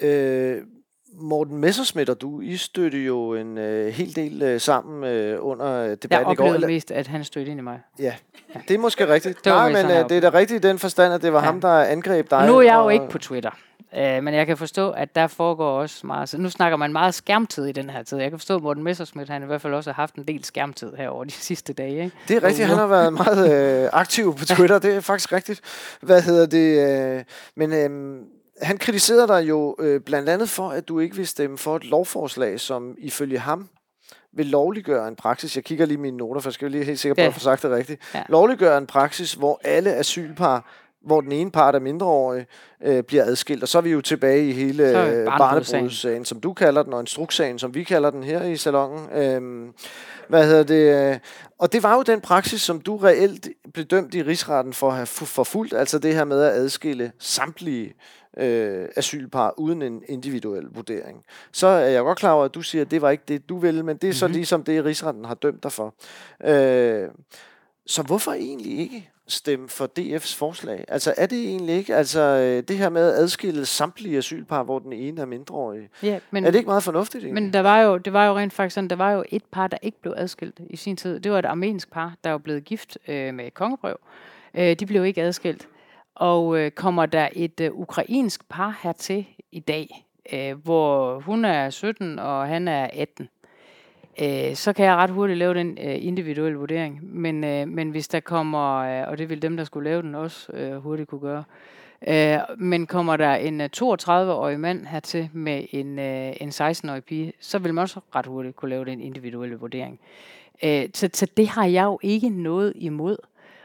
Øh, Morten Messersmith og du, I støtte jo en øh, hel del øh, sammen øh, under debatten i går. Jeg oplevede mest, at han støtte ind i mig. Ja, det er måske rigtigt. det Nej, men øh, det er da rigtigt i den forstand, at det var ja. ham, der angreb dig. Nu er jeg og, jo ikke på Twitter. Øh, men jeg kan forstå, at der foregår også meget... Så nu snakker man meget skærmtid i den her tid. Jeg kan forstå, at Morten Messersmith, han i hvert fald også har haft en del skærmtid her over de sidste dage. Ikke? Det er rigtigt. Han har været meget øh, aktiv på Twitter. Det er faktisk rigtigt. Hvad hedder det? Øh, men... Øh, han kritiserede dig jo øh, blandt andet for, at du ikke vil stemme for et lovforslag, som ifølge ham vil lovliggøre en praksis. Jeg kigger lige mine noter, for jeg skal lige helt sikker på, at få sagt det rigtigt. Ja. Lovliggøre en praksis, hvor alle asylpar hvor den ene part er mindreårig, øh, bliver adskilt. Og så er vi jo tilbage i hele øh, barnebrudssagen, som du kalder den, og instrukssagen, som vi kalder den her i salongen. Øh, hvad hedder det? Øh, og det var jo den praksis, som du reelt blev dømt i rigsretten for at have forfulgt, altså det her med at adskille samtlige øh, asylpar uden en individuel vurdering. Så er jeg godt klar over, at du siger, at det var ikke det, du ville, men det er mm-hmm. så mhm. ligesom det, rigsretten har dømt dig for. Øh, så hvorfor egentlig ikke stemme for DF's forslag? Altså er det egentlig ikke, altså øh, det her med at adskille samtlige asylpar, hvor den ene er mindreårig, ja, men, er det ikke meget fornuftigt egentlig? Men der var jo, det var jo rent faktisk sådan, der var jo et par, der ikke blev adskilt i sin tid. Det var et armensk par, der var blevet gift øh, med kongebrev. Øh, de blev ikke adskilt. Og øh, kommer der et øh, ukrainsk par hertil i dag, øh, hvor hun er 17 og han er 18, øh, så kan jeg ret hurtigt lave den øh, individuelle vurdering. Men, øh, men hvis der kommer, øh, og det vil dem, der skulle lave den også øh, hurtigt kunne gøre, øh, men kommer der en øh, 32-årig mand hertil med en, øh, en 16-årig pige, så vil man også ret hurtigt kunne lave den individuelle vurdering. Øh, så, så det har jeg jo ikke noget imod.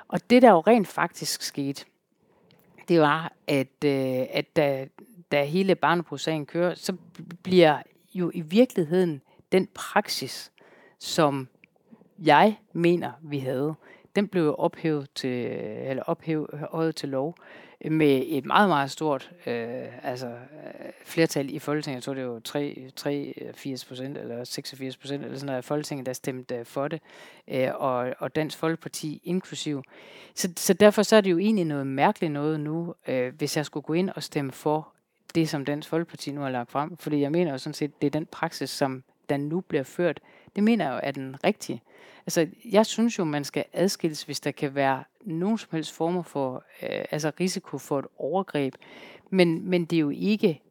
Og det, der jo rent faktisk skete, det var, at, øh, at da, da hele barnebrugssagen kører, så bliver jo i virkeligheden den praksis, som jeg mener, vi havde, den blev ophævet til, eller ophævet til lov øh, med et meget, meget stort øh, altså, øh, flertal i Folketinget. Jeg tror, det var 3, 83 øh, procent eller 86 procent eller sådan noget af Folketinget, der stemte for det, øh, og, og Dansk Folkeparti inklusiv. Så, så derfor så er det jo egentlig noget mærkeligt noget nu, øh, hvis jeg skulle gå ind og stemme for det, som Dansk Folkeparti nu har lagt frem. Fordi jeg mener jo sådan set, det er den praksis, som der nu bliver ført. Det mener jeg jo er den rigtige. Altså, jeg synes jo, man skal adskilles, hvis der kan være nogen som helst former for øh, altså risiko for et overgreb. Men, men det er jo ikke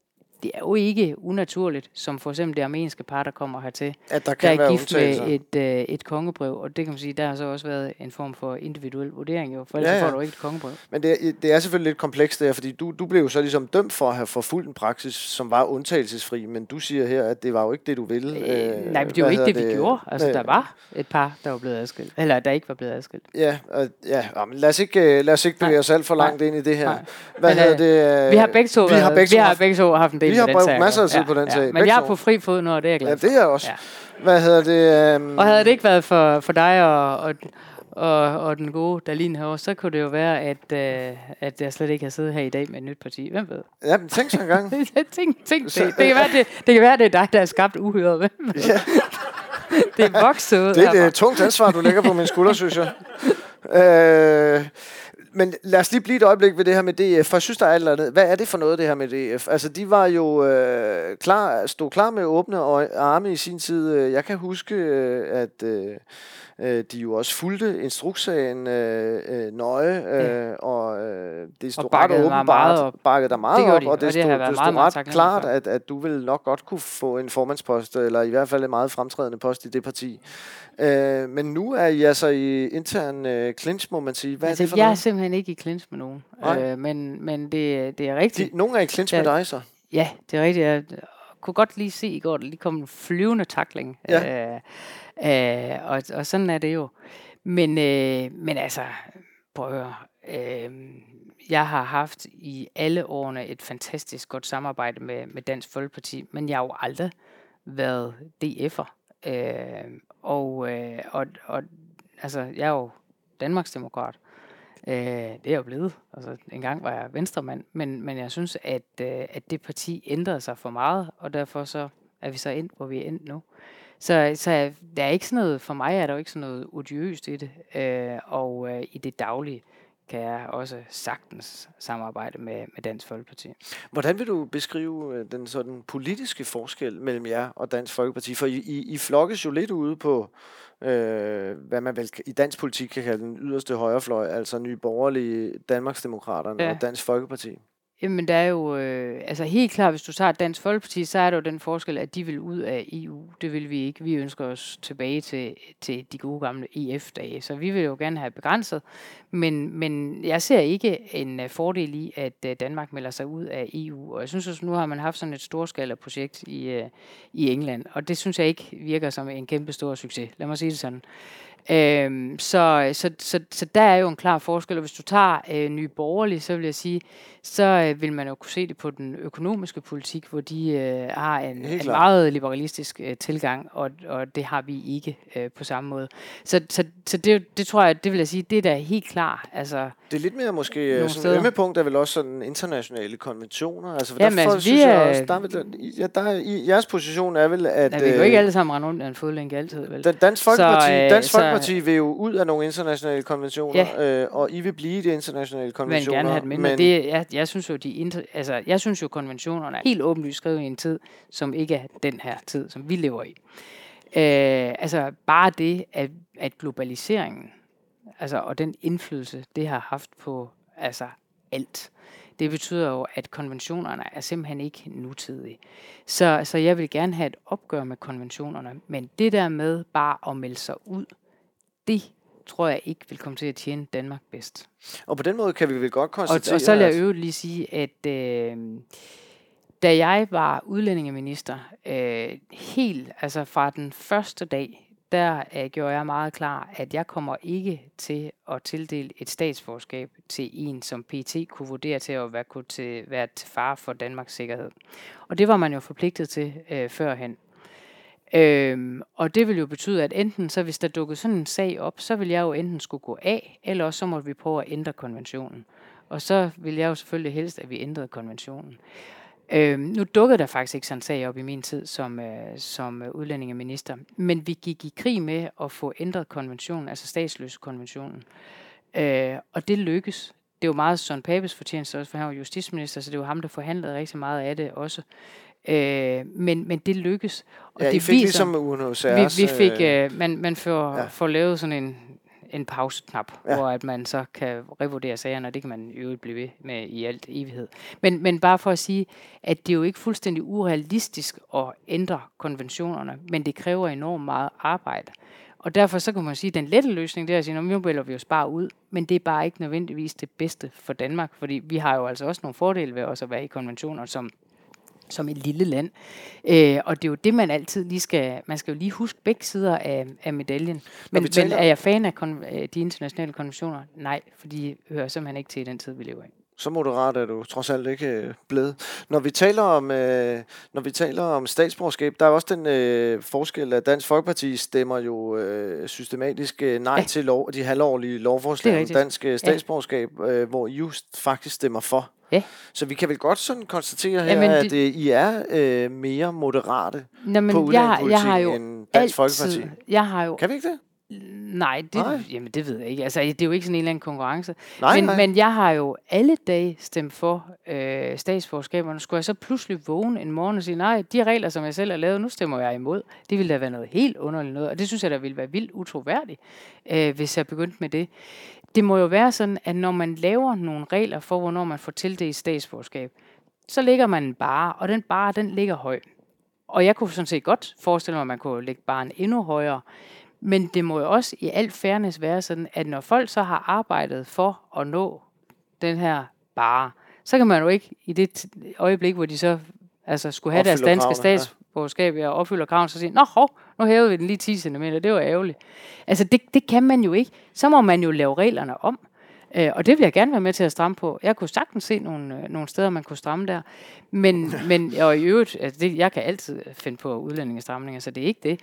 det er jo ikke unaturligt, som for eksempel det armenske par, der kommer hertil, at der, kan der er gift med et, øh, et kongebrev, og det kan man sige, der har så også været en form for individuel vurdering, jo, for ellers ja, ja. får du ikke et kongebrev. Men det er, det er selvfølgelig lidt komplekst der, fordi du, du blev jo så ligesom dømt for at have forfulgt en praksis, som var undtagelsesfri, men du siger her, at det var jo ikke det, du ville. Øh, øh, nej, men det var ikke det, vi det? gjorde. Altså, øh, der var et par, der var blevet adskilt, eller der ikke var blevet adskilt. Ja, øh, ja men lad os ikke, øh, lad os ikke bevæge os alt for langt nej, ind i det her. Nej. Hvad men, det? Øh, vi har begge to, vi har begge, vi har begge to haft en del vi har sag. masser af tid ja, på den ja. sag. Men jeg er på fri fod nu, og det er jeg glad Ja, det er jeg også. Ja. Hvad hedder det? Um... Og havde det ikke været for, for dig og, og, og, og den gode Dalin herovre, så kunne det jo være, at, uh, at jeg slet ikke har siddet her i dag med et nyt parti. Hvem ved? Ja, men tænk så en gang. tænk, tænk det. Det kan, være, det, det kan være, det er dig, der har skabt uhyret. Hvem ved? Ja. det er vokset ud Det er et tungt ansvar, du lægger på min skulder, synes jeg. Øh, men lad os lige blive et øjeblik ved det her med DF, for jeg synes, der er alt andet. Hvad er det for noget, det her med DF? Altså, de var jo øh, klar, stod klar med åbne arme i sin tid. Øh, jeg kan huske, øh, at øh, øh, de jo også fulgte instrukssagen øh, øh, nøje, øh, ja. og øh, det stod og ret åbenbart, meget op. bakkede der meget det op, de, og det, og det stod, det stod ret klart, at, at du vil nok godt kunne få en formandspost, eller i hvert fald en meget fremtrædende post i det parti. Øh, men nu er I altså i intern øh, clinch, må man sige. Hvad altså, er det for jeg noget? er simpelthen ikke i clinch med nogen. Øh, men, men det, det er rigtigt. De, nogen er i clinch ja, med dig så? Ja, det er rigtigt. Jeg kunne godt lige se i går, der lige kom en flyvende takling. Ja. Øh, øh, og, og sådan er det jo. Men, øh, men altså, prøv at høre. Øh, jeg har haft i alle årene et fantastisk godt samarbejde med, med Dansk Folkeparti, men jeg har jo aldrig været DF'er. Øh, og, øh, og, og altså, jeg er jo Danmarksdemokrat. Øh, det er jeg blevet. Altså, en gang var jeg venstremand, men, men jeg synes, at, øh, at det parti ændrede sig for meget, og derfor så er vi så endt, hvor vi er endt nu. Så, så der er ikke sådan noget, for mig er der jo ikke sådan noget odiøst i det, øh, og øh, i det daglige kan jeg også sagtens samarbejde med, med Dansk Folkeparti. Hvordan vil du beskrive øh, den sådan politiske forskel mellem jer og Dansk Folkeparti? For I, I, I flokkes jo lidt ude på, øh, hvad man vel i dansk politik kan kalde den yderste højrefløj, altså Nye Borgerlige, Danmarksdemokraterne ja. og Dansk Folkeparti. Jamen, der er jo, øh, altså helt klart, hvis du tager Dansk Folkeparti, så er der jo den forskel, at de vil ud af EU. Det vil vi ikke. Vi ønsker os tilbage til, til de gode gamle EF-dage. Så vi vil jo gerne have begrænset. Men, men jeg ser ikke en øh, fordel i, at øh, Danmark melder sig ud af EU. Og jeg synes også, nu har man haft sådan et storskala projekt i, øh, i England. Og det synes jeg ikke virker som en kæmpe stor succes. Lad mig sige det sådan. Øhm, så, så, så, så der er jo en klar forskel, og hvis du tager øh, Nye Borgerlige, så vil jeg sige, så øh, vil man jo kunne se det på den økonomiske politik, hvor de øh, har en, en meget liberalistisk øh, tilgang, og, og det har vi ikke øh, på samme måde. Så, så, så det, det tror jeg, det vil jeg sige, det er da helt klar. Altså, det er lidt mere måske, øh, sådan ømme punkt er vel også sådan internationale konventioner. Altså, for Jamen, derfor altså, synes jeg også, der er vel, ja, der er, i, jeres position er vel, at... Ja, vi kan jo ikke alle sammen rende rundt af en fodlænke altid, vel? Dansk Folkeparti, så, øh, Dansk Folkeparti så, vil jo ud af nogle internationale konventioner, ja. øh, og I vil blive i de internationale konventioner. Men gerne have det med, men, det, jeg, jeg synes jo, de inter, altså, jeg synes jo, konventionerne er helt åbenlyst skrevet i en tid, som ikke er den her tid, som vi lever i. Øh, altså bare det, at, at globaliseringen, altså, og den indflydelse, det har haft på altså, alt, det betyder jo, at konventionerne er simpelthen ikke nutidige. Så, så jeg vil gerne have et opgør med konventionerne, men det der med bare at melde sig ud, det tror jeg ikke vil komme til at tjene Danmark bedst. Og på den måde kan vi vel godt konstatere... Og, og så vil jeg øvrigt lige sige, at øh, da jeg var udlændingeminister, øh, helt altså fra den første dag, der øh, gjorde jeg meget klar, at jeg kommer ikke til at tildele et statsforskab til en, som PT kunne vurdere til at være, kunne til, være til fare for Danmarks sikkerhed. Og det var man jo forpligtet til øh, førhen. Øhm, og det vil jo betyde, at enten så hvis der dukkede sådan en sag op, så vil jeg jo enten skulle gå af, eller også så må vi prøve at ændre konventionen. Og så vil jeg jo selvfølgelig helst, at vi ændrede konventionen. Øhm, nu dukkede der faktisk ikke sådan en sag op i min tid som, øh, som udlændingeminister, men vi gik i krig med at få ændret konventionen, altså statsløsekonventionen. Øh, og det lykkes. Det er jo meget Søren Papes fortjeneste også, for han var justitsminister, så det var ham, der forhandlede rigtig meget af det også. Øh, men, men det lykkes. Og ja, det I fik viser, ligesom UNHCR's... Vi, vi fik, øh, øh, man, man får, ja. får lavet sådan en, en pauseknap, ja. hvor at man så kan revurdere sagerne, og det kan man jo blive ved med i alt evighed. Men, men bare for at sige, at det er jo ikke fuldstændig urealistisk at ændre konventionerne, men det kræver enormt meget arbejde. Og derfor så kan man sige, at den lette løsning det er at sige, nu vælger vi os bare ud, men det er bare ikke nødvendigvis det bedste for Danmark, fordi vi har jo altså også nogle fordele ved også at være i konventioner, som som et lille land. Øh, og det er jo det, man altid lige skal, man skal jo lige huske begge sider af, af medaljen. Men, men er jeg fan af kon- de internationale konventioner? Nej, fordi de hører simpelthen ikke til i den tid, vi lever i så moderat er du trods alt ikke øh, blevet. Når vi taler om, øh, når vi taler om statsborgerskab, der er også den øh, forskel, at Dansk Folkeparti stemmer jo øh, systematisk øh, nej ja. til lov, de halvårlige lovforslag om dansk øh, statsborgerskab, øh, hvor I just faktisk stemmer for. Ja. Så vi kan vel godt sådan konstatere her, Jamen, at øh, I er øh, mere moderate Nå, men på jeg, jeg har jo end Dansk altid, Folkeparti. Jeg har jo kan vi ikke det? Nej, det, nej. Jamen, det ved jeg ikke. Altså, det er jo ikke sådan en eller anden konkurrence. Nej, men, nej. men jeg har jo alle dage stemt for øh, statsforskaberne. Skulle jeg så pludselig vågne en morgen og sige, nej, de regler, som jeg selv har lavet, nu stemmer jeg imod. Det ville da være noget helt underligt noget. Og det synes jeg, der ville være vildt utroværdigt, øh, hvis jeg begyndte med det. Det må jo være sådan, at når man laver nogle regler for, hvornår man får tildelt statsforskab, så ligger man en bare, og den bare, den ligger højt. Og jeg kunne sådan set godt forestille mig, at man kunne lægge baren endnu højere. Men det må jo også i al fairness være sådan, at når folk så har arbejdet for at nå den her bare, så kan man jo ikke i det øjeblik, hvor de så altså, skulle have deres danske statsborgerskab og opfylder kraven, så sige, nå hov, nu hævede vi den lige 10 cm, det var ærgerligt. Altså det, det kan man jo ikke. Så må man jo lave reglerne om. Øh, og det vil jeg gerne være med til at stramme på. Jeg kunne sagtens se nogle, øh, nogle steder, man kunne stramme der. Men, men og i øvrigt, altså det, jeg kan altid finde på udlændingestramninger, så det er ikke det.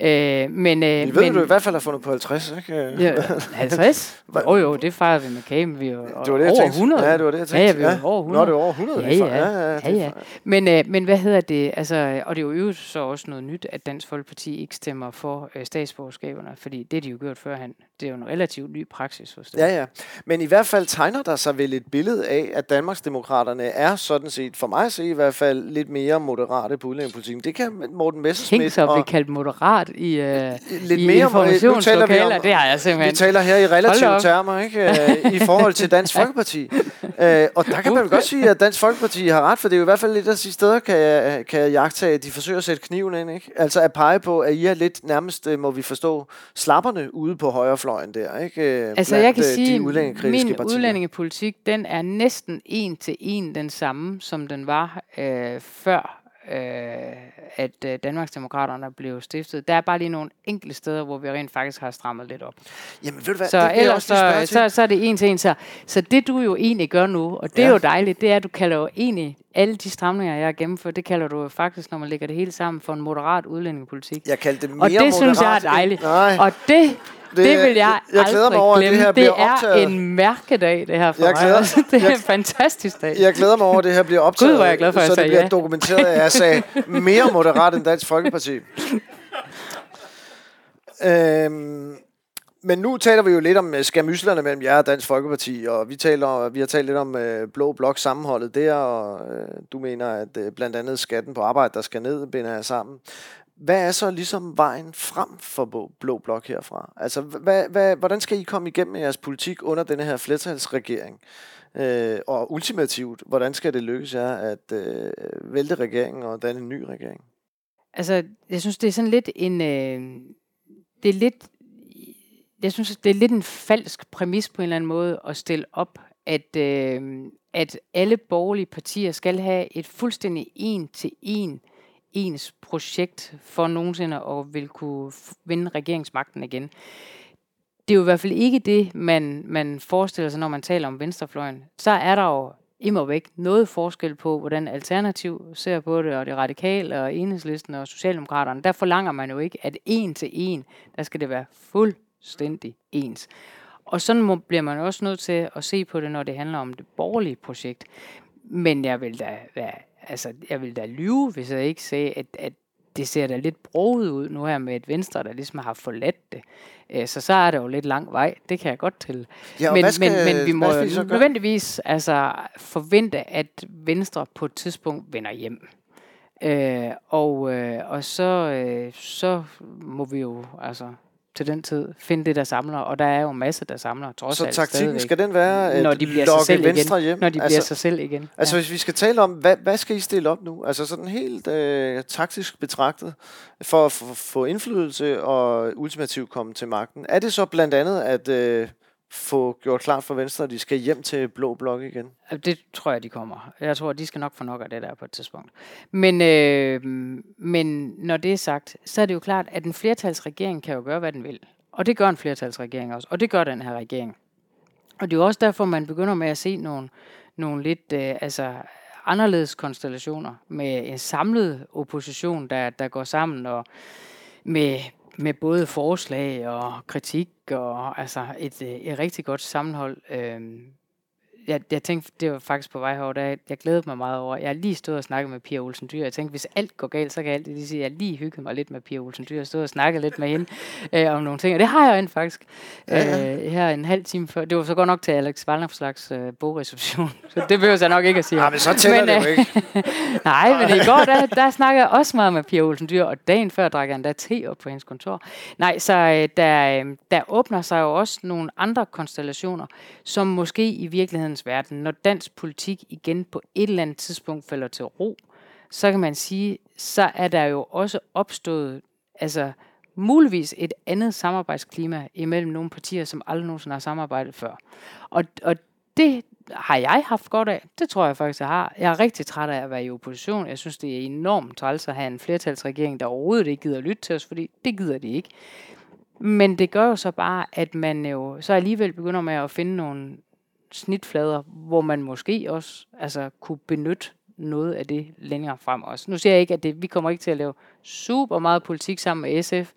Øh, men, øh, ved, men, du i hvert fald har fundet på 50, ikke? Ja, 50? Jo jo, det fejrer vi med kage, men vi jo Det var det, jeg over tænkte. 100. Ja, det var det, jeg tænkte. Ja, vi er over 100. Nå, det er over 100. Ja, ja. ja, ja, ja, ja. Men, øh, men hvad hedder det? Altså, og det er jo i øvrigt så også noget nyt, at Dansk Folkeparti ikke stemmer for øh, statsborgerskaberne, fordi det de jo gjort førhen. Det er jo en relativt ny praksis hos dem. Ja, ja. Men i hvert fald tegner der sig vel et billede af, at Danmarksdemokraterne er sådan set, for mig at se i hvert fald, lidt mere moderate på udlændingepolitikken. Det kan Morten Tænk Messerschmidt så at blive kaldt moderat i, øh, lidt i mere, vi informationslokaler. Det har jeg vi simpelthen. taler her i relative termer, ikke? Øh, i forhold til Dansk Folkeparti. Øh, og der kan man godt sige, at Dansk Folkeparti har ret, for det er jo i hvert fald lidt af de steder, kan jeg, kan jeg jagtage, at de forsøger at sætte kniven ind, ikke? Altså at pege på, at I er lidt nærmest, øh, må vi forstå, slapperne ude på højrefløjen der, ikke? Øh, Altså blandt, jeg kan øh, sige, udlændingekritiske min partier. udlændingepolitik, den er næsten en til en den samme, som den var øh, før, øh, at øh, Danmarksdemokraterne blev stiftet. Der er bare lige nogle enkelte steder, hvor vi rent faktisk har strammet lidt op. Jamen ved du hvad, Så det ellers også så, så, så er det en til en. Så, så det du jo egentlig gør nu, og det er Ja. jo dejligt, det er, at du kalder jo egentlig alle de stramninger, jeg har gennemført, det kalder du faktisk, når man lægger det hele sammen, for en moderat udlændingepolitik. Jeg kaldte det mere Og det synes jeg er moderat dejligt. Nej, Og det, det, det vil jeg, jeg glæder mig over, at det glemme. her bliver det optaget. er en mærkedag, det her for Jeg mig. glæder- Altså, det er jeg- en fantastisk dag. jeg glæder mig over, at det her bliver optaget, Gud, hvor er jeg glad for, at jeg så det bliver ja. dokumenteret, at jeg sagde mere moderat end Dansk Folkeparti. øhm, men nu taler vi jo lidt om øh, skamyslerne mellem jer og Dansk Folkeparti, og vi, taler, vi har talt lidt om øh, Blå Blok sammenholdet der, og øh, du mener, at øh, blandt andet skatten på arbejde, der skal ned, binder jer sammen. Hvad er så ligesom vejen frem for Blå- Blå Blok herfra? Altså, hvad, hvad, hvordan skal I komme igennem med jeres politik under denne her flertalsregering? Øh, og ultimativt, hvordan skal det lykkes jer at øh, vælte regeringen og danne en ny regering? Altså, jeg synes, det er sådan lidt en... Øh, det er lidt... Jeg synes, det er lidt en falsk præmis på en eller anden måde at stille op, at, øh, at alle borgerlige partier skal have et fuldstændig en til en ens projekt for nogensinde at vil kunne vinde regeringsmagten igen. Det er jo i hvert fald ikke det, man, man forestiller sig, når man taler om venstrefløjen. Så er der jo immer væk noget forskel på, hvordan Alternativ ser på det, og det radikale, og enhedslisten og Socialdemokraterne. Der forlanger man jo ikke, at en til en, der skal det være fuldstændig ens. Og sådan må, bliver man også nødt til at se på det, når det handler om det borgerlige projekt. Men jeg vil da, være, altså, jeg vil da lyve, hvis jeg ikke sagde, at, at det ser da lidt broget ud nu her med et venstre, der ligesom har forladt det. Øh, Så så er der jo lidt lang vej. Det kan jeg godt til. Ja, men, skal- men, men vi må hvad skal I så jo nødvendigvis altså, forvente, at Venstre på et tidspunkt vender hjem. Øh, og, øh, og så, øh, så må vi jo altså til den tid finde det, der samler. Og der er jo masser, der samler, trods Så alt taktikken stadigvæk, skal den være at når de bliver sig selv Venstre igen. hjem? Når de bliver altså, sig selv igen. Altså hvis vi skal tale om, hvad, hvad skal I stille op nu? Altså sådan helt øh, taktisk betragtet, for at få- få indflydelse og ultimativt komme til magten. Er det så blandt andet at øh, få gjort klart for Venstre, at de skal hjem til Blå Blok igen? Ja. Det tror jeg, de kommer. Jeg tror, de skal nok få nok af det der på et tidspunkt. Men, øh, men når det er sagt, så er det jo klart, at en flertalsregering kan jo gøre, hvad den vil. Og det gør en flertalsregering også. Og det gør den her regering. Og det er jo også derfor, man begynder med at se nogle, nogle lidt øh, altså, anderledes konstellationer med en samlet opposition, der, der går sammen og med, med både forslag og kritik og altså et, øh, et rigtig godt sammenhold. Øh, jeg, jeg tænkte, det var faktisk på vej herover, der, jeg glædede mig meget over. Jeg har lige stået og snakket med Pia Olsen Dyr. Jeg tænkte, hvis alt går galt, så kan jeg altid lige sige, jeg lige hygget mig lidt med Pia Olsen Dyr. Jeg stod og snakket lidt med hende øh, om nogle ting, og det har jeg rent faktisk. Ja, Øh, her en halv time før. Det var så godt nok til Alex Vanderslags øh, bogreception, så det behøver jeg nok ikke at sige. Ja, men så tæller det jo øh, ikke. Nej, men i går, der, der snakkede jeg også meget med Pia Olsen Dyr, og dagen før drak jeg endda te op på hendes kontor. Nej, så øh, der, øh, der åbner sig jo også nogle andre konstellationer, som måske i virkelighedens verden, når dansk politik igen på et eller andet tidspunkt falder til ro, så kan man sige, så er der jo også opstået, altså muligvis et andet samarbejdsklima imellem nogle partier, som aldrig nogensinde har samarbejdet før. Og, og det har jeg haft godt af. Det tror jeg faktisk, jeg har. Jeg er rigtig træt af at være i opposition. Jeg synes, det er enormt træls at have en flertalsregering, der overhovedet ikke gider at lytte til os, fordi det gider de ikke. Men det gør jo så bare, at man jo så alligevel begynder med at finde nogle, snitflader, hvor man måske også altså, kunne benytte noget af det længere frem også. Nu siger jeg ikke, at det, vi kommer ikke til at lave super meget politik sammen med SF,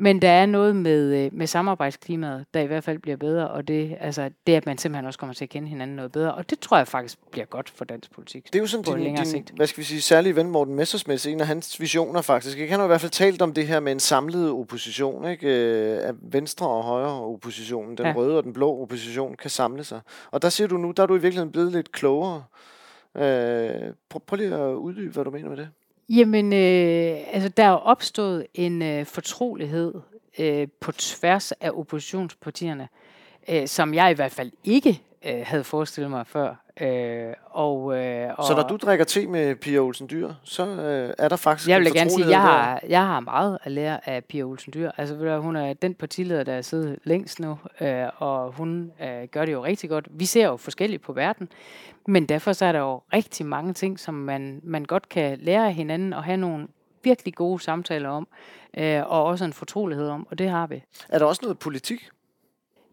men der er noget med, øh, med samarbejdsklimaet, der i hvert fald bliver bedre, og det, altså, det at man simpelthen også kommer til at kende hinanden noget bedre, og det tror jeg faktisk bliver godt for dansk politik. Det er jo sådan på din, længere din, sigt. hvad skal vi sige, særlige ven Morten Messersmith, en af hans visioner faktisk. Jeg kan jo i hvert fald talt om det her med en samlet opposition, ikke? Øh, at venstre og højre oppositionen, den ja. røde og den blå opposition, kan samle sig. Og der siger du nu, der er du i virkeligheden blevet lidt klogere. Øh, prøv, prøv lige at uddybe, hvad du mener med det. Jamen, øh, altså der er opstået en øh, fortrolighed øh, på tværs af oppositionspartierne, øh, som jeg i hvert fald ikke øh, havde forestillet mig før. Øh, og, øh, og så når du drikker te med Pia Olsen Dyr, så øh, er der faktisk Jeg vil gerne sige, jeg har, jeg har meget at lære af Pia Olsen Dyr. Altså, hun er den partileder, der er siddet længst nu, øh, og hun øh, gør det jo rigtig godt. Vi ser jo forskelligt på verden, men derfor så er der jo rigtig mange ting, som man, man godt kan lære af hinanden og have nogle virkelig gode samtaler om, øh, og også en fortrolighed om, og det har vi. Er der også noget politik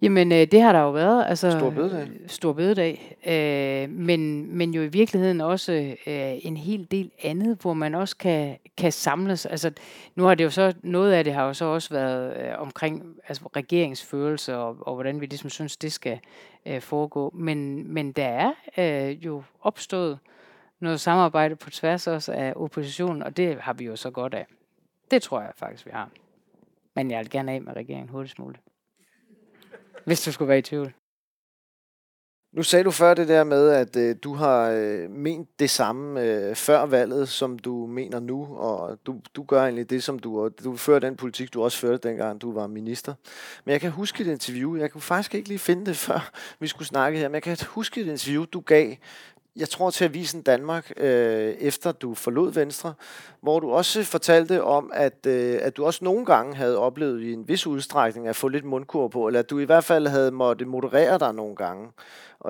Jamen, øh, det har der jo været. Altså, Stor bededag. Stor bededag. Øh, men, men jo i virkeligheden også øh, en hel del andet, hvor man også kan, kan samles. Altså, nu har det jo så, noget af det har jo så også været øh, omkring altså, regeringsførelse, og, og hvordan vi ligesom synes, det skal øh, foregå. Men, men der er øh, jo opstået noget samarbejde på tværs også af oppositionen, og det har vi jo så godt af. Det tror jeg faktisk, vi har. Men jeg vil gerne af med regeringen hurtigst muligt hvis du skulle være i tvivl. Nu sagde du før det der med, at øh, du har øh, ment det samme øh, før valget, som du mener nu, og du, du gør egentlig det, som du... Og du fører den politik, du også førte dengang, du var minister. Men jeg kan huske et interview, jeg kunne faktisk ikke lige finde det, før vi skulle snakke her, men jeg kan huske et interview, du gav jeg tror til Avisen Danmark, øh, efter du forlod Venstre, hvor du også fortalte om, at, øh, at du også nogle gange havde oplevet i en vis udstrækning at få lidt mundkur på, eller at du i hvert fald havde måttet moderere dig nogle gange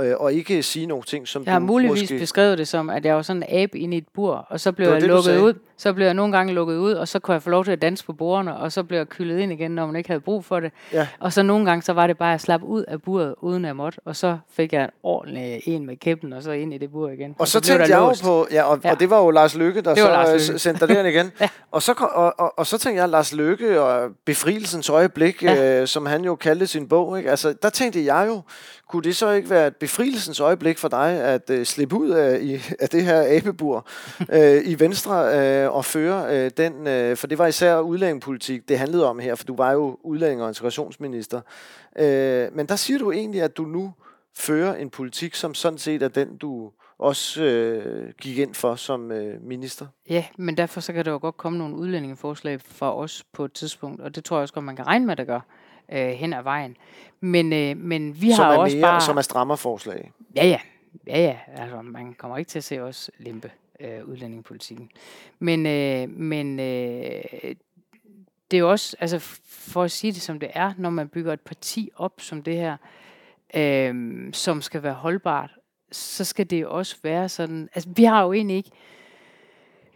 øh, og ikke sige nogle ting, som jeg har du muligvis måske... beskrevet det som, at jeg var sådan en abe inde i et bur, og så blev jeg det, lukket ud. Så blev jeg nogle gange lukket ud, og så kunne jeg få lov til at danse på bordene, og så blev jeg kyldet ind igen, når man ikke havde brug for det. Ja. Og så nogle gange, så var det bare at slappe ud af buret, uden at måtte, og så fik jeg en ordentlig en med kæppen, og så ind i det bur igen. Og, og så, så tænkte jeg jo på, ja og, ja, og det var jo Lars Lykke, der så Lars Lykke. sendte dig derind igen. ja. og, så, og, og, og så tænkte jeg, Lars Lykke og befrielsens øjeblik, ja. øh, som han jo kaldte sin bog, ikke? Altså, der tænkte jeg jo, kunne det så ikke være et befrielsens øjeblik for dig at øh, slippe ud af, i, af det her abebur øh, i Venstre øh, og føre øh, den, øh, for det var især udlændingepolitik, det handlede om her, for du var jo udlænding- og integrationsminister. Øh, men der siger du egentlig, at du nu fører en politik, som sådan set er den, du også øh, gik ind for som øh, minister. Ja, men derfor så kan der jo godt komme nogle udlændingeforslag fra os på et tidspunkt, og det tror jeg også godt, man kan regne med, at det gør øh, hen ad vejen. Men, øh, men vi som har også mere, bare... Som er strammerforslag. Ja, ja. Ja, ja. Altså, man kommer ikke til at se os lempe øh, udlændingepolitikken. Men, øh, men øh, det er jo også, altså for at sige det som det er, når man bygger et parti op som det her, øh, som skal være holdbart, så skal det også være sådan, altså vi har jo egentlig ikke,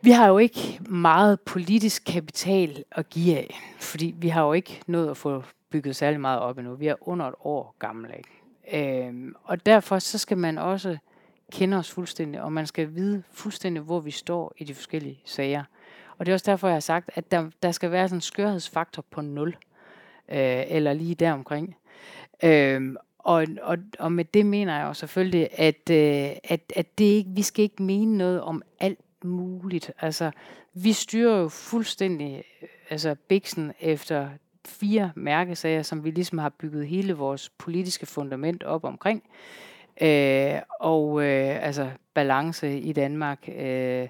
vi har jo ikke meget politisk kapital at give af, fordi vi har jo ikke nået at få bygget særlig meget op endnu. Vi er under et år gamle. Ikke? Øhm, og derfor så skal man også kende os fuldstændig, og man skal vide fuldstændig, hvor vi står i de forskellige sager. Og det er også derfor, jeg har sagt, at der, der skal være sådan en skørhedsfaktor på 0, øh, eller lige deromkring. Øhm, og, og, og med det mener jeg jo selvfølgelig, at, øh, at, at det ikke, vi skal ikke mene noget om alt muligt. Altså, vi styrer jo fuldstændig altså Bixen efter fire mærkesager, som vi ligesom har bygget hele vores politiske fundament op omkring. Øh, og øh, altså balance i Danmark. Øh,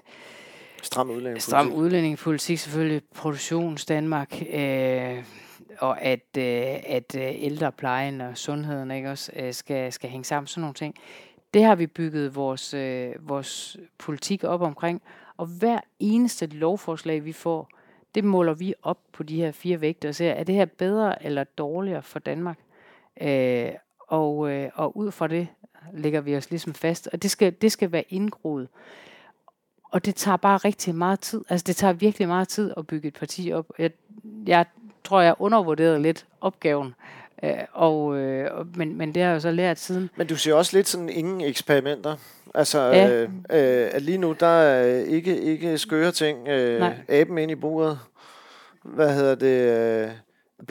Stram udlændingepolitik. Stram udlændingepolitik selvfølgelig. Produktions Danmark. Øh, og at, øh, at øh, ældreplejen og sundheden ikke også øh, skal, skal hænge sammen. Sådan nogle ting. Det har vi bygget vores, øh, vores politik op omkring. Og hver eneste lovforslag, vi får, det måler vi op på de her fire vægte og ser, er det her bedre eller dårligere for Danmark? Øh, og, øh, og ud fra det lægger vi os ligesom fast, og det skal, det skal være indgroet. Og det tager bare rigtig meget tid. Altså det tager virkelig meget tid at bygge et parti op. Jeg, jeg tror, jeg undervurderede lidt opgaven Øh, og, øh, men, men det har jeg jo så lært siden. Men du siger også lidt sådan ingen eksperimenter. Altså, ja. øh, øh, lige nu, der er ikke, ikke skøre ting. Øh, Nej. aben ind i bordet. Hvad hedder det? Øh,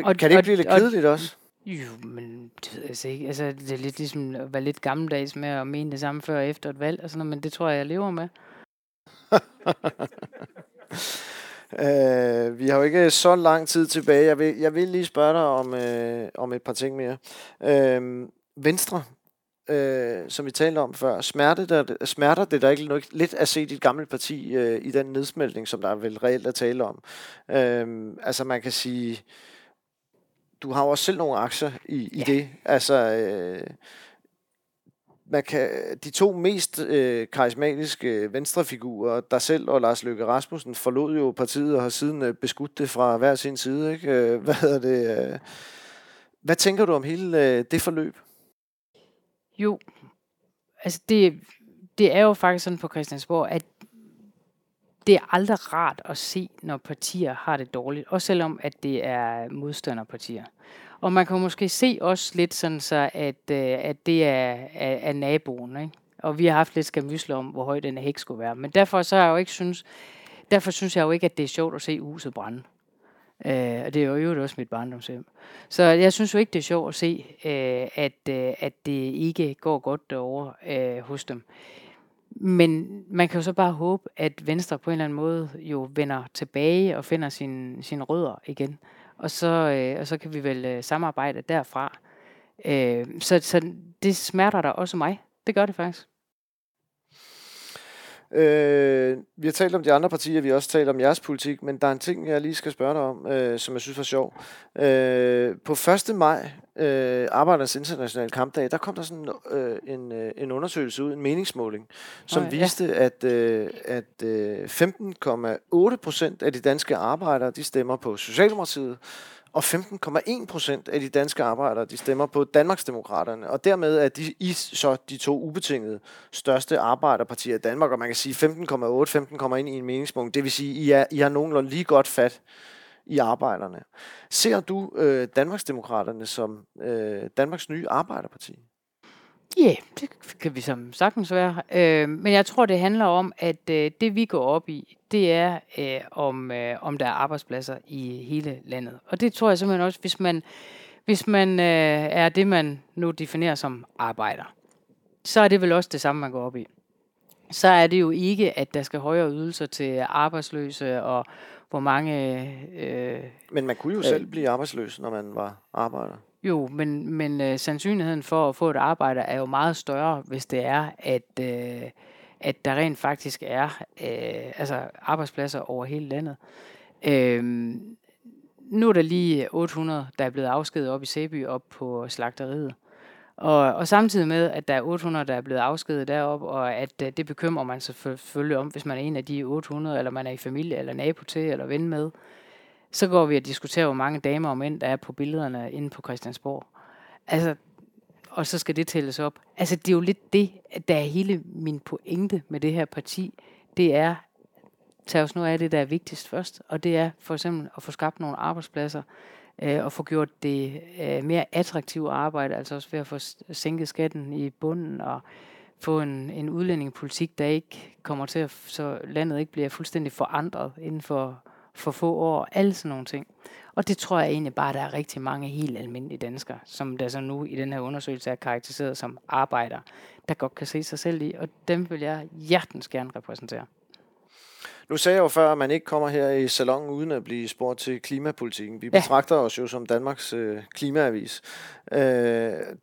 og, kan det ikke og, blive lidt kedeligt og, også? Jo, men det ved jeg altså ikke. Altså, det er lidt ligesom at være lidt gammeldags med at mene det samme før og efter et valg og sådan noget, men det tror jeg, jeg lever med. Uh, vi har jo ikke så lang tid tilbage. Jeg vil, jeg vil lige spørge dig om, uh, om et par ting mere. Uh, Venstre, uh, som vi talte om før, smerte der, smerter det der ikke lidt at se dit gamle parti uh, i den nedsmeltning, som der er vel reelt at tale om? Uh, altså man kan sige, du har jo også selv nogle aktier i, i ja. det. Altså... Uh, man kan, de to mest øh, karismatiske venstrefigurer, der selv og Lars Løkke Rasmussen, forlod jo partiet og har siden øh, beskudt det fra hver sin side. Ikke? Øh, hvad hedder det? Øh, hvad tænker du om hele øh, det forløb? Jo, altså det, det er jo faktisk sådan på Christiansborg, at det er aldrig rart at se, når partier har det dårligt. Også selvom, at det er modstanderpartier. Og man kan måske se også lidt sådan så, at, øh, at det er, er, er naboen. Ikke? Og vi har haft lidt skamysler om, hvor høj den hæk skulle være. Men derfor så har jeg jo ikke synes, derfor synes jeg jo ikke, at det er sjovt at se huset brænde. Øh, og det er jo øvrigt også mit barndomshjem. Så jeg synes jo ikke, det er sjovt at se, øh, at, øh, at det ikke går godt derovre øh, hos dem. Men man kan jo så bare håbe, at Venstre på en eller anden måde jo vender tilbage og finder sin, sin rødder igen og så, øh, og så kan vi vel øh, samarbejde derfra. Øh, så, så det smerter der også mig. Det gør det faktisk. Øh, vi har talt om de andre partier, vi har også talt om jeres politik, men der er en ting, jeg lige skal spørge dig om, øh, som jeg synes var sjov. Øh, på 1. maj, øh, Arbejdernes Internationale Kampdag, der kom der sådan øh, en, øh, en undersøgelse ud, en meningsmåling, som ja. viste, at, øh, at øh, 15,8 procent af de danske arbejdere, de stemmer på Socialdemokratiet, og 15,1 procent af de danske arbejdere, de stemmer på Danmarksdemokraterne, og dermed er de I så de to ubetingede største arbejderpartier i Danmark, og man kan sige 15,8, 15,1 i en meningspunkt, det vil sige, I, er, I har nogenlunde lige godt fat i arbejderne. Ser du øh, Danmarksdemokraterne som øh, Danmarks nye arbejderparti? Ja, yeah, det kan vi som sagtens være. Øh, men jeg tror, det handler om, at øh, det vi går op i, det er, øh, om, øh, om der er arbejdspladser i hele landet. Og det tror jeg simpelthen også, hvis man, hvis man øh, er det, man nu definerer som arbejder, så er det vel også det samme, man går op i. Så er det jo ikke, at der skal højere ydelser til arbejdsløse, og hvor mange... Øh, men man kunne jo øh, selv blive arbejdsløs, når man var arbejder. Jo, men, men øh, sandsynligheden for at få et arbejde er jo meget større, hvis det er, at, øh, at der rent faktisk er øh, altså arbejdspladser over hele landet. Øh, nu er der lige 800, der er blevet afskedet op i Sæby, op på slagteriet. Og, og samtidig med, at der er 800, der er blevet afskedet derop, og at øh, det bekymrer man sig selvfølgelig om, hvis man er en af de 800, eller man er i familie, eller nabo til, eller ven med. Så går vi og diskuterer, hvor mange damer og mænd, der er på billederne inde på Christiansborg. Altså, og så skal det tælles op. Altså, det er jo lidt det, der er hele min pointe med det her parti. Det er, tag os nu af det, der er vigtigst først, og det er for eksempel at få skabt nogle arbejdspladser, øh, og få gjort det øh, mere attraktivt at arbejde, altså også ved at få sænket skatten i bunden, og få en, en udlændingepolitik, der ikke kommer til at, så landet ikke bliver fuldstændig forandret inden for for få år, alle sådan nogle ting. Og det tror jeg egentlig bare, der er rigtig mange helt almindelige danskere, som der så nu i den her undersøgelse er karakteriseret som arbejder, der godt kan se sig selv i, og dem vil jeg hjertens gerne repræsentere. Nu sagde jeg jo før, at man ikke kommer her i salongen uden at blive spurgt til klimapolitikken. Vi ja. betragter os jo som Danmarks øh, klimaavis. Øh,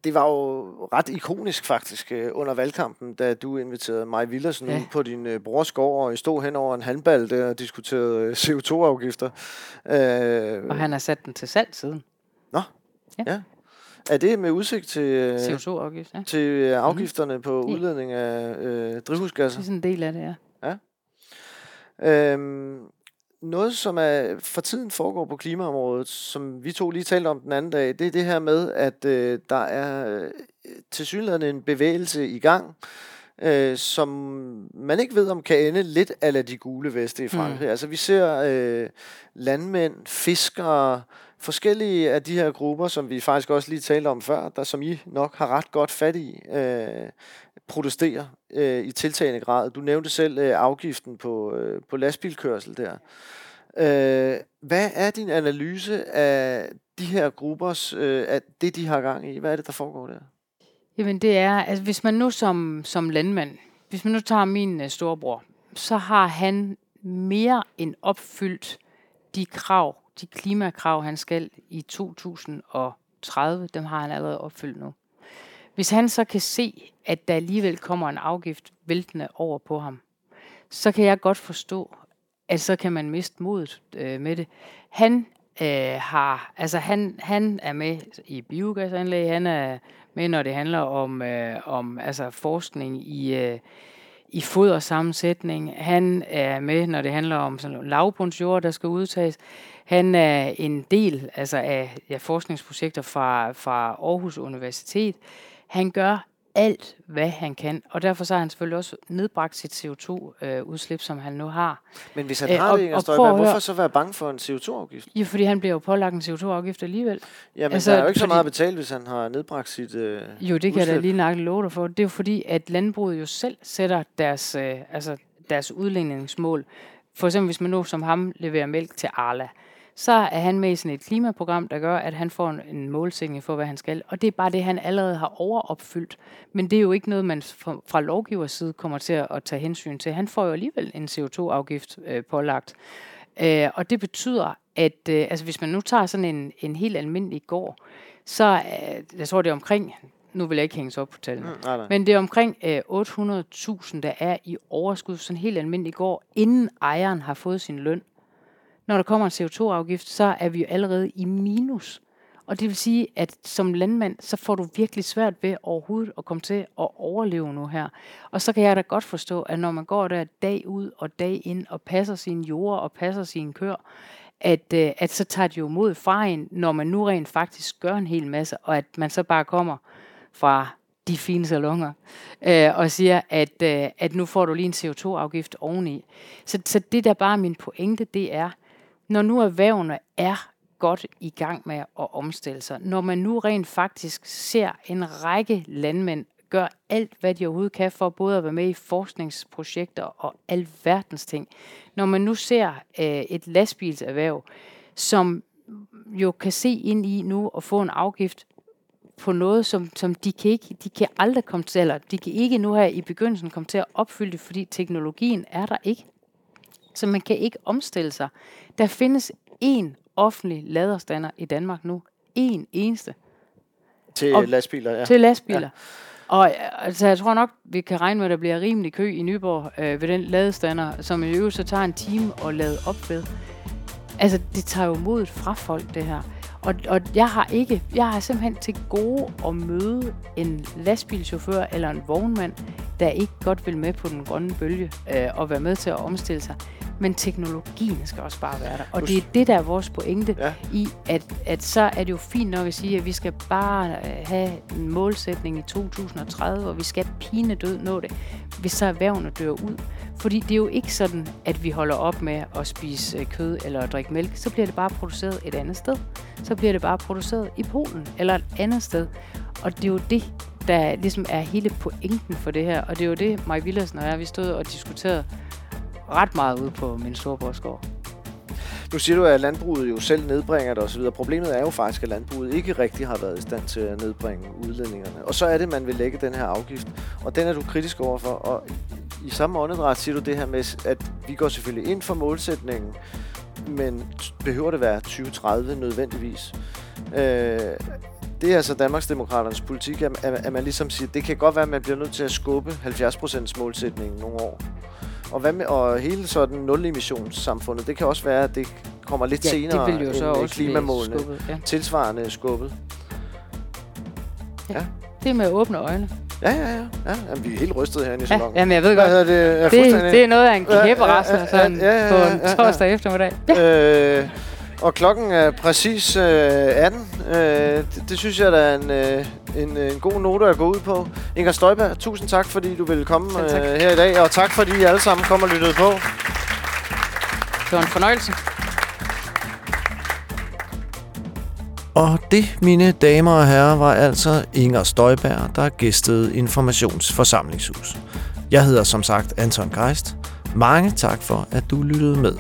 det var jo ret ikonisk faktisk øh, under valgkampen, da du inviterede mig Villersen ja. ud på din øh, brors gård, og I stod hen over en handball der og diskuterede øh, CO2-afgifter. Øh, og han har sat den til salg siden. Nå, ja. ja. Er det med udsigt til, øh, CO2-afgift, ja. til øh, afgifterne mm-hmm. på udledning af øh, drivhusgasser? Det er sådan en del af det, ja. Øhm, noget, som er for tiden foregår på klimaområdet, som vi to lige talte om den anden dag, det er det her med, at øh, der er øh, tilsyneladende en bevægelse i gang, øh, som man ikke ved, om kan ende lidt af de gule veste i Frankrig. Mm. Altså vi ser øh, landmænd, fiskere, forskellige af de her grupper, som vi faktisk også lige talte om før, der som I nok har ret godt fat i, øh, protesterer øh, i tiltagende grad. Du nævnte selv øh, afgiften på, øh, på lastbilkørsel der. Øh, hvad er din analyse af de her gruppers, øh, af det de har gang i? Hvad er det, der foregår der? Jamen det er, altså hvis man nu som, som landmand, hvis man nu tager min øh, storebror, så har han mere end opfyldt de krav, de klimakrav, han skal i 2030. Dem har han allerede opfyldt nu. Hvis han så kan se, at der alligevel kommer en afgift væltende over på ham, så kan jeg godt forstå, at så kan man miste modet øh, med det. Han øh, har, altså han, han er med i biogasanlæg, han er med, når det handler om, øh, om altså forskning i, øh, i fodersammensætning. Han er med, når det handler om sådan lavbundsjord, der skal udtages. Han er en del altså af ja, forskningsprojekter fra, fra Aarhus Universitet. Han gør alt, hvad han kan. Og derfor så har han selvfølgelig også nedbragt sit CO2-udslip, øh, som han nu har. Men hvis han har øh, det, Inger Støjberg, hvorfor så være bange for en CO2-afgift? Ja, fordi han bliver jo pålagt en CO2-afgift alligevel. Ja, men altså, der er jo ikke fordi, så meget at betale, hvis han har nedbragt sit øh, Jo, det kan udslip. jeg da lige nok love dig for. Det er jo fordi, at landbruget jo selv sætter deres, øh, altså deres udledningsmål. For eksempel, hvis man nu som ham leverer mælk til Arla, så er han med i sådan et klimaprogram, der gør, at han får en, en målsætning for, hvad han skal. Og det er bare det, han allerede har overopfyldt. Men det er jo ikke noget, man fra, fra lovgivers side kommer til at, at tage hensyn til. Han får jo alligevel en CO2-afgift øh, pålagt. Øh, og det betyder, at øh, altså, hvis man nu tager sådan en, en helt almindelig gård, så øh, jeg tror, det er omkring nu vil jeg ikke hænges op på tallene, mm, nej, nej. men det er omkring øh, 800.000, der er i overskud sådan helt almindelig gård, inden ejeren har fået sin løn når der kommer en CO2-afgift, så er vi jo allerede i minus. Og det vil sige, at som landmand, så får du virkelig svært ved overhovedet at komme til at overleve nu her. Og så kan jeg da godt forstå, at når man går der dag ud og dag ind og passer sine jord og passer sine køer, at, øh, at så tager de jo mod fra en, når man nu rent faktisk gør en hel masse, og at man så bare kommer fra de fine salonger, øh, og siger, at, øh, at nu får du lige en CO2-afgift oveni. Så, så det der bare er min pointe, det er, når nu erhvervene er godt i gang med at omstille sig, når man nu rent faktisk ser en række landmænd gør alt, hvad de overhovedet kan for både at være med i forskningsprojekter og alverdens ting. Når man nu ser øh, et lastbilserhverv, som jo kan se ind i nu og få en afgift på noget, som, som de, kan ikke, de kan aldrig komme til, eller de kan ikke nu her i begyndelsen komme til at opfylde det, fordi teknologien er der ikke. Så man kan ikke omstille sig. Der findes én offentlig laderstander i Danmark nu. En eneste. Til og, lastbiler, ja. Til lastbiler. Ja. Og altså, jeg tror nok, vi kan regne med, at der bliver rimelig kø i Nyborg øh, ved den ladestander, som i øvrigt så tager en time at lade op ved. Altså, det tager jo modet fra folk, det her. Og, og jeg har ikke, jeg har simpelthen til gode at møde en lastbilchauffør eller en vognmand, der ikke godt vil med på den grønne bølge øh, og være med til at omstille sig men teknologien skal også bare være der. Og det er det, der er vores pointe ja. i, at, at så er det jo fint nok at sige, at vi skal bare øh, have en målsætning i 2030, og vi skal pine død nå det, hvis så erhvervene dør ud. Fordi det er jo ikke sådan, at vi holder op med at spise øh, kød eller at drikke mælk. Så bliver det bare produceret et andet sted. Så bliver det bare produceret i Polen eller et andet sted. Og det er jo det, der ligesom er hele pointen for det her. Og det er jo det, Mike Villersen og jeg, vi stod og diskuterede ret meget ude på min storebrorskov. Nu siger du, at landbruget jo selv nedbringer det osv. Problemet er jo faktisk, at landbruget ikke rigtig har været i stand til at nedbringe udledningerne. Og så er det, man vil lægge den her afgift. Og den er du kritisk overfor. Og i samme åndedræt siger du det her med, at vi går selvfølgelig ind for målsætningen, men behøver det være 2030 nødvendigvis? Øh, det er altså Danmarksdemokraternes politik, at, at man ligesom siger, at det kan godt være, at man bliver nødt til at skubbe 70% målsætningen nogle år. Og, hvad med, og hele sådan nul-emissionssamfundet, det kan også være, at det kommer lidt ja, senere det vil jo så end også klimamålene. Skubbet, ja. Tilsvarende skubbet. Ja. ja. Det er med åbne øjne. Ja, ja, ja. ja. Jamen, vi er helt rystet herinde i salongen. Ja, jamen, jeg ved godt. Det, det, det, det er noget af en kæberesten ja, ja, ja, ja, ja, ja, på en torsdag eftermiddag. Ja. Øh, og klokken er præcis øh, 18. Øh, det, det synes jeg, der er en, øh, en, en god note at gå ud på. Inger Støjberg, tusind tak, fordi du ville komme øh, her i dag. Og tak, fordi I alle sammen kom og lyttede på. Det var en fornøjelse. Og det, mine damer og herrer, var altså Inger Støjberg, der gæstede Informationsforsamlingshus. Jeg hedder som sagt Anton Geist. Mange tak for, at du lyttede med.